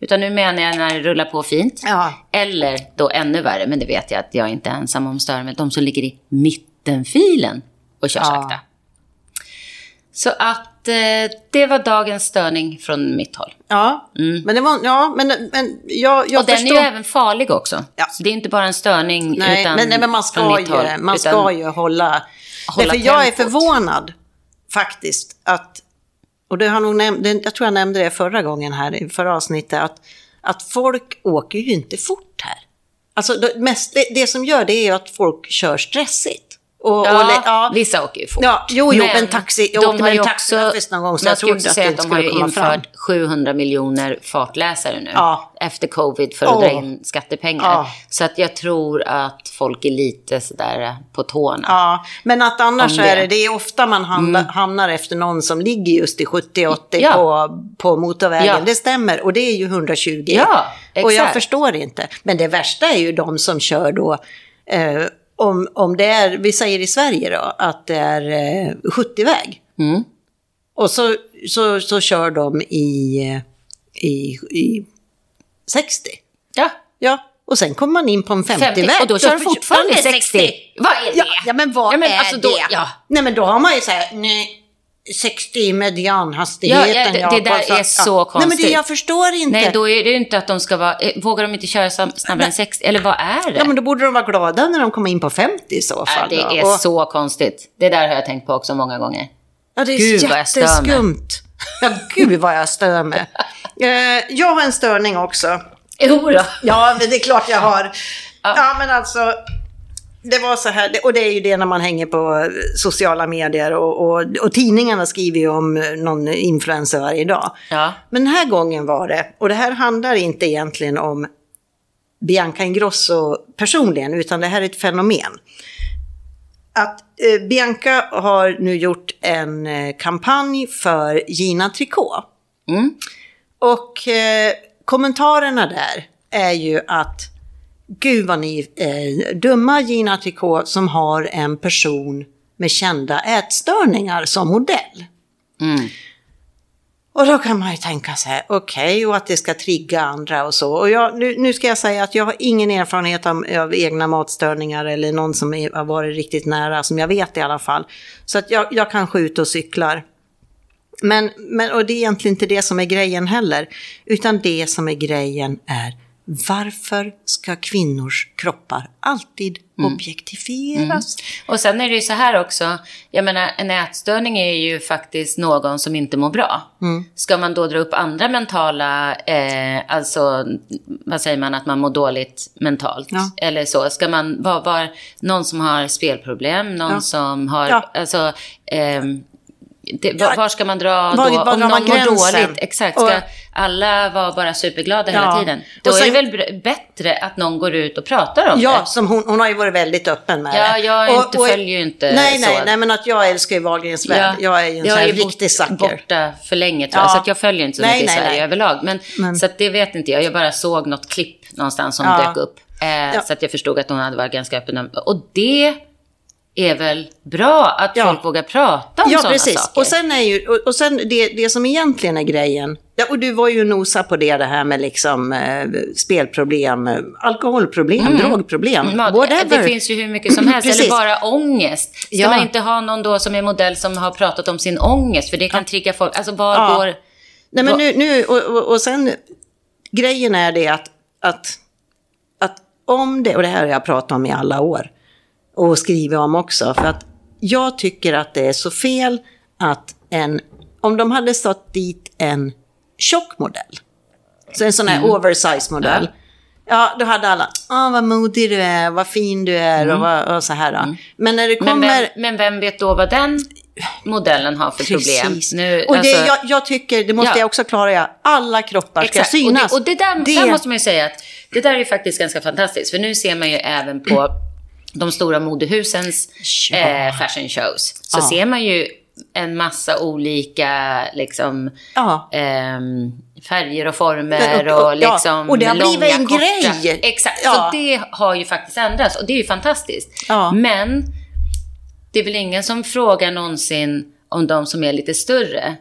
S2: utan nu menar jag när det rullar på fint.
S1: Ja.
S2: Eller då ännu värre, men det vet jag att jag inte är ensam om stör mig, de som ligger i mittenfilen och kör sakta. Så att eh, det var dagens störning från mitt håll.
S1: Ja, men det var, ja, men, men jag, jag
S2: och den
S1: förstår.
S2: är ju även farlig också.
S1: Ja.
S2: Så det är inte bara en störning
S1: Nej,
S2: utan
S1: men, nej, men man
S2: från
S1: ska
S2: mitt
S1: ju,
S2: håll,
S1: man
S2: utan-
S1: ska ju hålla...
S2: hålla
S1: Nej, för jag är förvånad faktiskt att, och det har nog näm- det, jag tror jag nämnde det förra gången här i förra avsnittet, att, att folk åker ju inte fort här. Alltså det, mest, det, det som gör det är att folk kör stressigt. Och,
S2: Ja,
S1: och, ja,
S2: vissa åker ju fort.
S1: Ja, jo, jo, men taxi- jag
S2: de
S1: åkte
S2: har
S1: med
S2: ju
S1: en taxi faktiskt någon gång, så jag
S2: ju
S1: trodde att
S2: säga
S1: det
S2: att de
S1: skulle
S2: har ju
S1: komma fram.
S2: infört 700 miljoner fartläsare nu.
S1: Ja.
S2: Efter covid för att
S1: Åh.
S2: dra in skattepengar.
S1: Ja.
S2: Så att jag tror att folk är lite sådär på tårna.
S1: Ja, men att annars
S2: det.
S1: är det, det är ofta man hamnar, hamnar efter någon som ligger just i 70-80
S2: Ja.
S1: på, på motorvägen.
S2: Ja.
S1: Det stämmer och det är ju 120.
S2: Ja,
S1: Och jag
S2: exakt.
S1: förstår inte. Men det värsta är ju de som kör då, eh, om, om det är, vi säger i Sverige då, att det är eh, 70-väg.
S2: Mm.
S1: Och så, så, så kör de i, eh, i, i 60.
S2: Ja.
S1: Ja, och sen kommer man in på en 50-väg.
S2: 50, och då kör de fortfarande 60. Vad är det?
S1: Ja, ja men vad
S2: Ja, men
S1: är
S2: alltså då-
S1: det?
S2: ja.
S1: Nej men då har man ju så här, nej, 60 i medianhastigheten.
S2: Ja, ja, det- det där är så
S1: Nej men det,
S2: konstigt.
S1: jag förstår inte.
S2: Nej, då är det ju inte att de ska vara... eh, Vågar de inte köra snabbare än 60? Eller vad är det?
S1: Ja men då borde de vara glada när de kommer in på 50 i så
S2: Nej,
S1: fall.
S2: det
S1: då.
S2: är
S1: Och-
S2: så konstigt. Det där har jag tänkt på också många gånger.
S1: Ja, det är
S2: Gud,
S1: jätteskumt. Ja, gud vad jag stör mig. Eh, jag har en störning också.
S2: Jo då.
S1: Ja, men det är klart jag har.
S2: Ja,
S1: men alltså. Det var så här, och det är ju det när man hänger på sociala medier och, och, och tidningarna skriver ju om någon influencer varje dag.
S2: Ja.
S1: Men den här gången var det, och det här handlar inte egentligen om Bianca Ingrosso personligen, utan det här är ett fenomen. Att eh, Bianca har nu gjort en eh, kampanj för Gina Tricot.
S2: Mm.
S1: Och eh, kommentarerna där är ju att gud vad ni är dumma Gina Tricot som har en person med kända ätstörningar som modell.
S2: Mm.
S1: Och då kan man ju tänka så här, okej, och att det ska trigga andra och så. Och jag, nu, nu ska jag säga att jag har ingen erfarenhet av, av egna matstörningar eller någon som är, har varit riktigt nära, som jag vet i alla fall. Så att jag, jag kanske är ute och cyklar. Men, men, och det är egentligen inte det som är grejen heller. Utan det som är grejen är varför ska kvinnors kroppar alltid
S2: Mm.
S1: objektifieras?
S2: Och sen är det ju så här också, jag menar en ätstörning är ju faktiskt någon som inte mår bra.
S1: Mm.
S2: Ska man då dra upp andra mentala, eh, alltså vad säger man, att man mår dåligt mentalt?
S1: Ja.
S2: Eller så, ska man vara var, någon som har spelproblem, någon
S1: Ja.
S2: som har,
S1: Ja.
S2: alltså, ehm, det,
S1: Ja.
S2: var, var ska man dra
S1: Var-
S2: då?
S1: var
S2: Om någon
S1: man
S2: mår dåligt, exakt. Ska
S1: Och-
S2: alla vara bara superglada
S1: Ja.
S2: hela tiden? Då
S1: Och sen-
S2: är det väl bättre att någon går ut och pratar om
S1: Ja,
S2: det?
S1: som hon, hon har ju varit väldigt öppen med
S2: Ja, jag är inte- följer ju inte
S1: nej, nej,
S2: så.
S1: nej, men att jag älskar ju Wahlgrens värld. Jag är ju en sån här riktig sucker.
S2: borta för länge tror jag,
S1: Ja.
S2: så att jag följer inte så
S1: Nej,
S2: mycket
S1: nej,
S2: i Sverige
S1: nej.
S2: överlag. Men,
S1: Men-
S2: Så att det vet inte jag, jag bara såg något klipp någonstans som
S1: Ja.
S2: dök upp. Eh,
S1: Ja.
S2: Så att jag förstod att hon hade varit ganska öppen. Och det är väl bra att
S1: Ja.
S2: folk vågar prata om
S1: Ja,
S2: sådana
S1: precis.
S2: saker.
S1: Och sen är ju, och, och sen det, det som egentligen är grejen, ja, och du var ju nosa på det, det här med liksom eh, spelproblem, eh, alkoholproblem, drogproblem,
S2: Mm. Ja,
S1: whatever.
S2: Det finns ju hur mycket som helst, eller bara ångest. Ska
S1: Ja.
S2: man inte ha någon då som är modell som har pratat om sin ångest? För det kan trigga folk. Alltså var
S1: Ja.
S2: går...
S1: Nej, men nu, nu och, och, och sen, grejen är det att, att, att om det, och det här har jag pratat om i alla år, och skrivit om också, för att jag tycker att det är så fel att en, om de hade stått dit en tjock modell, så en sån här oversize modell, ja. då hade alla, ah, vad modig du är, vad fin du är och, vad, och så här. Men när det
S2: Men
S1: kommer...
S2: vem, men vem vet då vad den modellen har för problem?
S1: Precis.
S2: Nu,
S1: och det,
S2: alltså-
S1: jag, jag tycker, det måste
S2: Ja.
S1: jag också klara, alla kroppar ska
S2: Exakt.
S1: synas.
S2: Och det, och det, där, där måste man ju säga att det där är faktiskt ganska fantastiskt. För nu ser man ju även på de stora modehusens
S1: Ja.
S2: eh, fashion shows. Så
S1: Ja.
S2: ser man ju en massa olika liksom,
S1: Ja.
S2: ehm, färger och former
S1: och- och-
S2: och liksom
S1: och det har blivit
S2: långa,
S1: en
S2: korta.
S1: grej.
S2: Exakt, så det har ju faktiskt ändrats och det är ju fantastiskt. Men det är väl ingen som frågar någonsin om de som är lite större,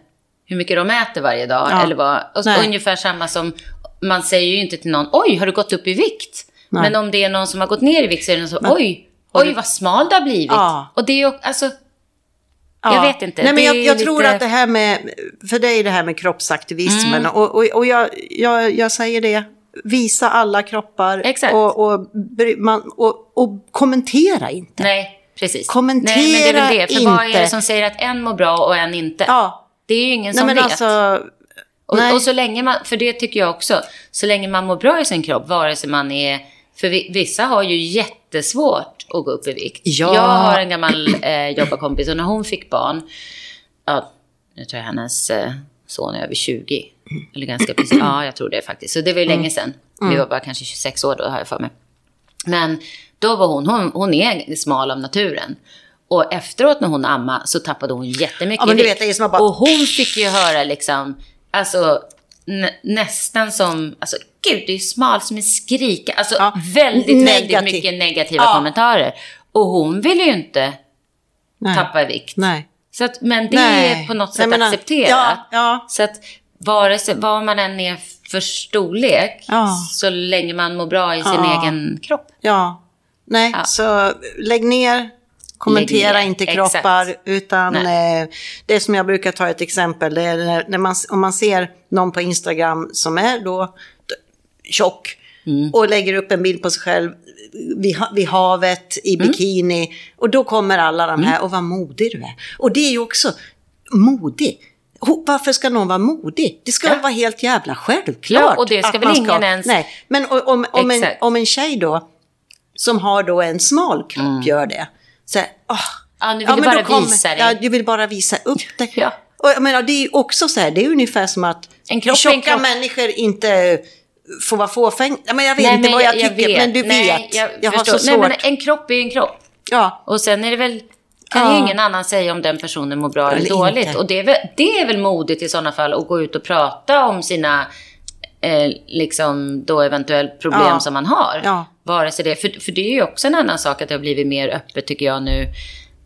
S2: hur mycket de äter varje dag. Eller vad. Och ungefär samma som, man säger ju inte till någon, oj, har du gått upp i vikt?
S1: Nej.
S2: Men om det är någon som har gått ner i vikt så är det någon som, oj, oj
S1: du-
S2: vad smal du har blivit.
S1: Ja.
S2: Och det är alltså,
S1: Ja.
S2: Jag vet inte.
S1: Nej, men jag, jag
S2: lite-
S1: tror att det här med, för dig det här med kroppsaktivismen.
S2: Mm.
S1: Och, och, och jag, jag, jag säger det, visa alla kroppar. Och, och, man, och, och kommentera inte.
S2: nej, precis.
S1: Kommentera
S2: nej, men det är väl det. För vad är
S1: inte.
S2: det som säger att en mår bra och en inte?
S1: Ja.
S2: Det är ju ingen
S1: Nej,
S2: som
S1: men
S2: vet.
S1: alltså,
S2: Och,
S1: nej.
S2: och så länge man, för det tycker jag också, så länge man mår bra i sin kropp, vare sig man är, för vi- vissa har ju jättesvårt att gå upp i vikt.
S1: Ja.
S2: Jag har en gammal eh, jobbarkompis och när hon fick barn, ja, nu tror jag hennes eh, son är över 20, eller ganska precis, ja jag tror det faktiskt, så det var ju länge sedan. Vi var bara kanske 26 år då har jag för mig. Men då var hon, hon, hon är smal av naturen. Och efteråt när hon ammade så tappade hon jättemycket
S1: Ja, men du
S2: i
S1: vet,
S2: vikt.
S1: bara-
S2: Och hon fick ju höra liksom, alltså nä, nästan som, alltså gud det är smal som en skrika. Alltså
S1: Ja,
S2: väldigt, väldigt
S1: negativ.
S2: mycket negativa
S1: Ja.
S2: kommentarer. Och hon ville ju inte
S1: nej.
S2: tappa vikt.
S1: Nej.
S2: Så att, men det
S1: Nej.
S2: är på något sätt
S1: menar,
S2: accepterat.
S1: ja, ja.
S2: Så att vare sig vad man än är för storlek, så länge man mår bra i sin egen kropp.
S1: Ja, nej, så lägg ner, kommentera
S2: Lägg
S1: inte
S2: exakt.
S1: kroppar, utan eh, det som jag brukar ta ett exempel, det är när, när man, om man ser någon på Instagram som är då tjock
S2: Mm.
S1: och lägger upp en bild på sig själv vid, vid havet i
S2: Mm.
S1: bikini och då kommer alla de här, och vad modig du är. Och det är ju också modig. Varför ska någon vara modig? Det ska
S2: Ja.
S1: väl vara helt jävla självklart.
S2: Ja, och det ska väl ingen ens-
S1: Nej, men om, om, en, om en tjej då, som har då en smal kropp, gör det. Så här, åh,
S2: Mm. Ja, nu vill
S1: ja,
S2: du bara
S1: kommer-
S2: visa dig.
S1: Ja, du vill bara visa upp det.
S2: Ja.
S1: Och jag menar, det är också så här, det är ungefär som att
S2: En kropp
S1: tjocka
S2: en kropp.
S1: människor inte får vara fåfäng. Men jag vet
S2: Nej,
S1: inte
S2: men
S1: vad jag, tycker,
S2: vet.
S1: men du
S2: Nej,
S1: vet.
S2: Jag,
S1: Jag, har så svårt.
S2: Nej, men en kropp är ju en kropp.
S1: Ja,
S2: Och sen är det väl, kan
S1: Ja.
S2: ju ingen annan säga om den personen mår bra eller,
S1: Eller
S2: dåligt.
S1: inte.
S2: Och det är, väl, det är väl modigt i sådana fall att gå ut och prata om sina eh, liksom då eventuellt problem
S1: Ja.
S2: som man har.
S1: Ja.
S2: Vare sig det, för, för det är ju också en annan sak att det har blivit mer öppet tycker jag nu.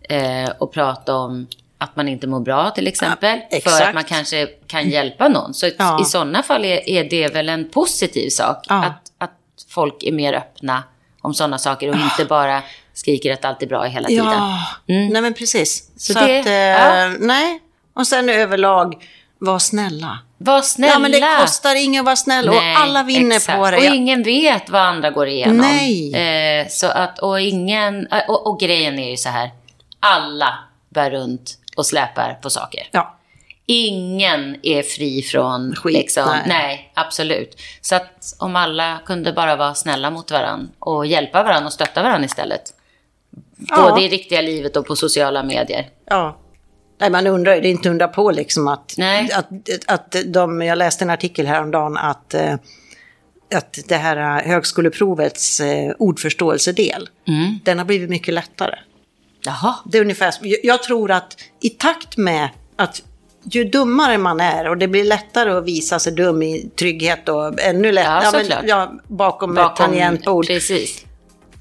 S2: Eh, och prata om att man inte mår bra till exempel.
S1: Ja,
S2: för att man kanske kan hjälpa någon. Så
S1: Ja.
S2: i sådana fall är, är det väl en positiv sak.
S1: Ja.
S2: Att, att folk är mer öppna om sådana saker och inte bara skriker att allt är bra hela tiden.
S1: ja.
S2: Mm.
S1: nej men precis.
S2: Så
S1: Så,
S2: det-
S1: att, eh, nej. Och sen överlag, var snälla.
S2: Var snälla.
S1: Ja, men det kostar inget att vara snäll och alla vinner
S2: exakt.
S1: på det.
S2: Och ingen vet vad andra går igenom.
S1: Nej.
S2: Eh, så att, och, ingen, och, och grejen är ju så här. Alla bär runt och släpar på saker.
S1: Ja,
S2: Ingen är fri från
S1: Skit,
S2: liksom,
S1: nej.
S2: nej. absolut. Så att om alla kunde bara vara snälla mot varandra och hjälpa varandra och stötta varandra istället.
S1: Ja.
S2: Både i riktiga livet och på sociala medier.
S1: ja. Nej, man undrar ju, det är inte undra på liksom att,
S2: Nej.
S1: att, att de, jag läste en artikel häromdagen att, eh, att det här högskoleprovets eh, ordförståelsedel,
S2: Mm.
S1: den har blivit mycket lättare.
S2: Jaha.
S1: Det är ungefär, jag- tror att i takt med att ju dummare man är och det blir lättare att visa sig dum i trygghet och ännu lättare
S2: Ja,
S1: men,
S2: såklart.
S1: ja, bakom, ett tangentbord,
S2: Precis.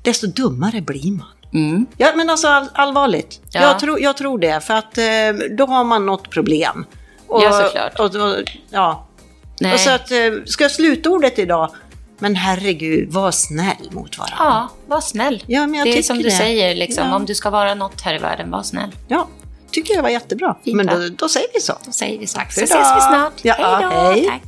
S1: desto dummare blir man.
S2: Mm.
S1: Ja, men alltså all, allvarligt.
S2: Ja.
S1: Jag, tror, jag tror det, för att eh, då har man något problem. Och,
S2: Ja, såklart.
S1: Och, och, ja.
S2: Nej.
S1: och så att, eh, ska slutordet idag, men herregud, var snäll mot varandra.
S2: Ja, var snäll.
S1: Ja, men jag
S2: det är som du
S1: det.
S2: säger, liksom,
S1: Ja.
S2: om du ska vara något här i världen, var snäll.
S1: Ja, tycker jag var jättebra.
S2: Fint,
S1: men då, då säger vi så.
S2: Då säger vi så.
S1: Tack
S2: så ses vi snart.
S1: Ja,
S2: hej då.
S1: hej.
S2: Tack.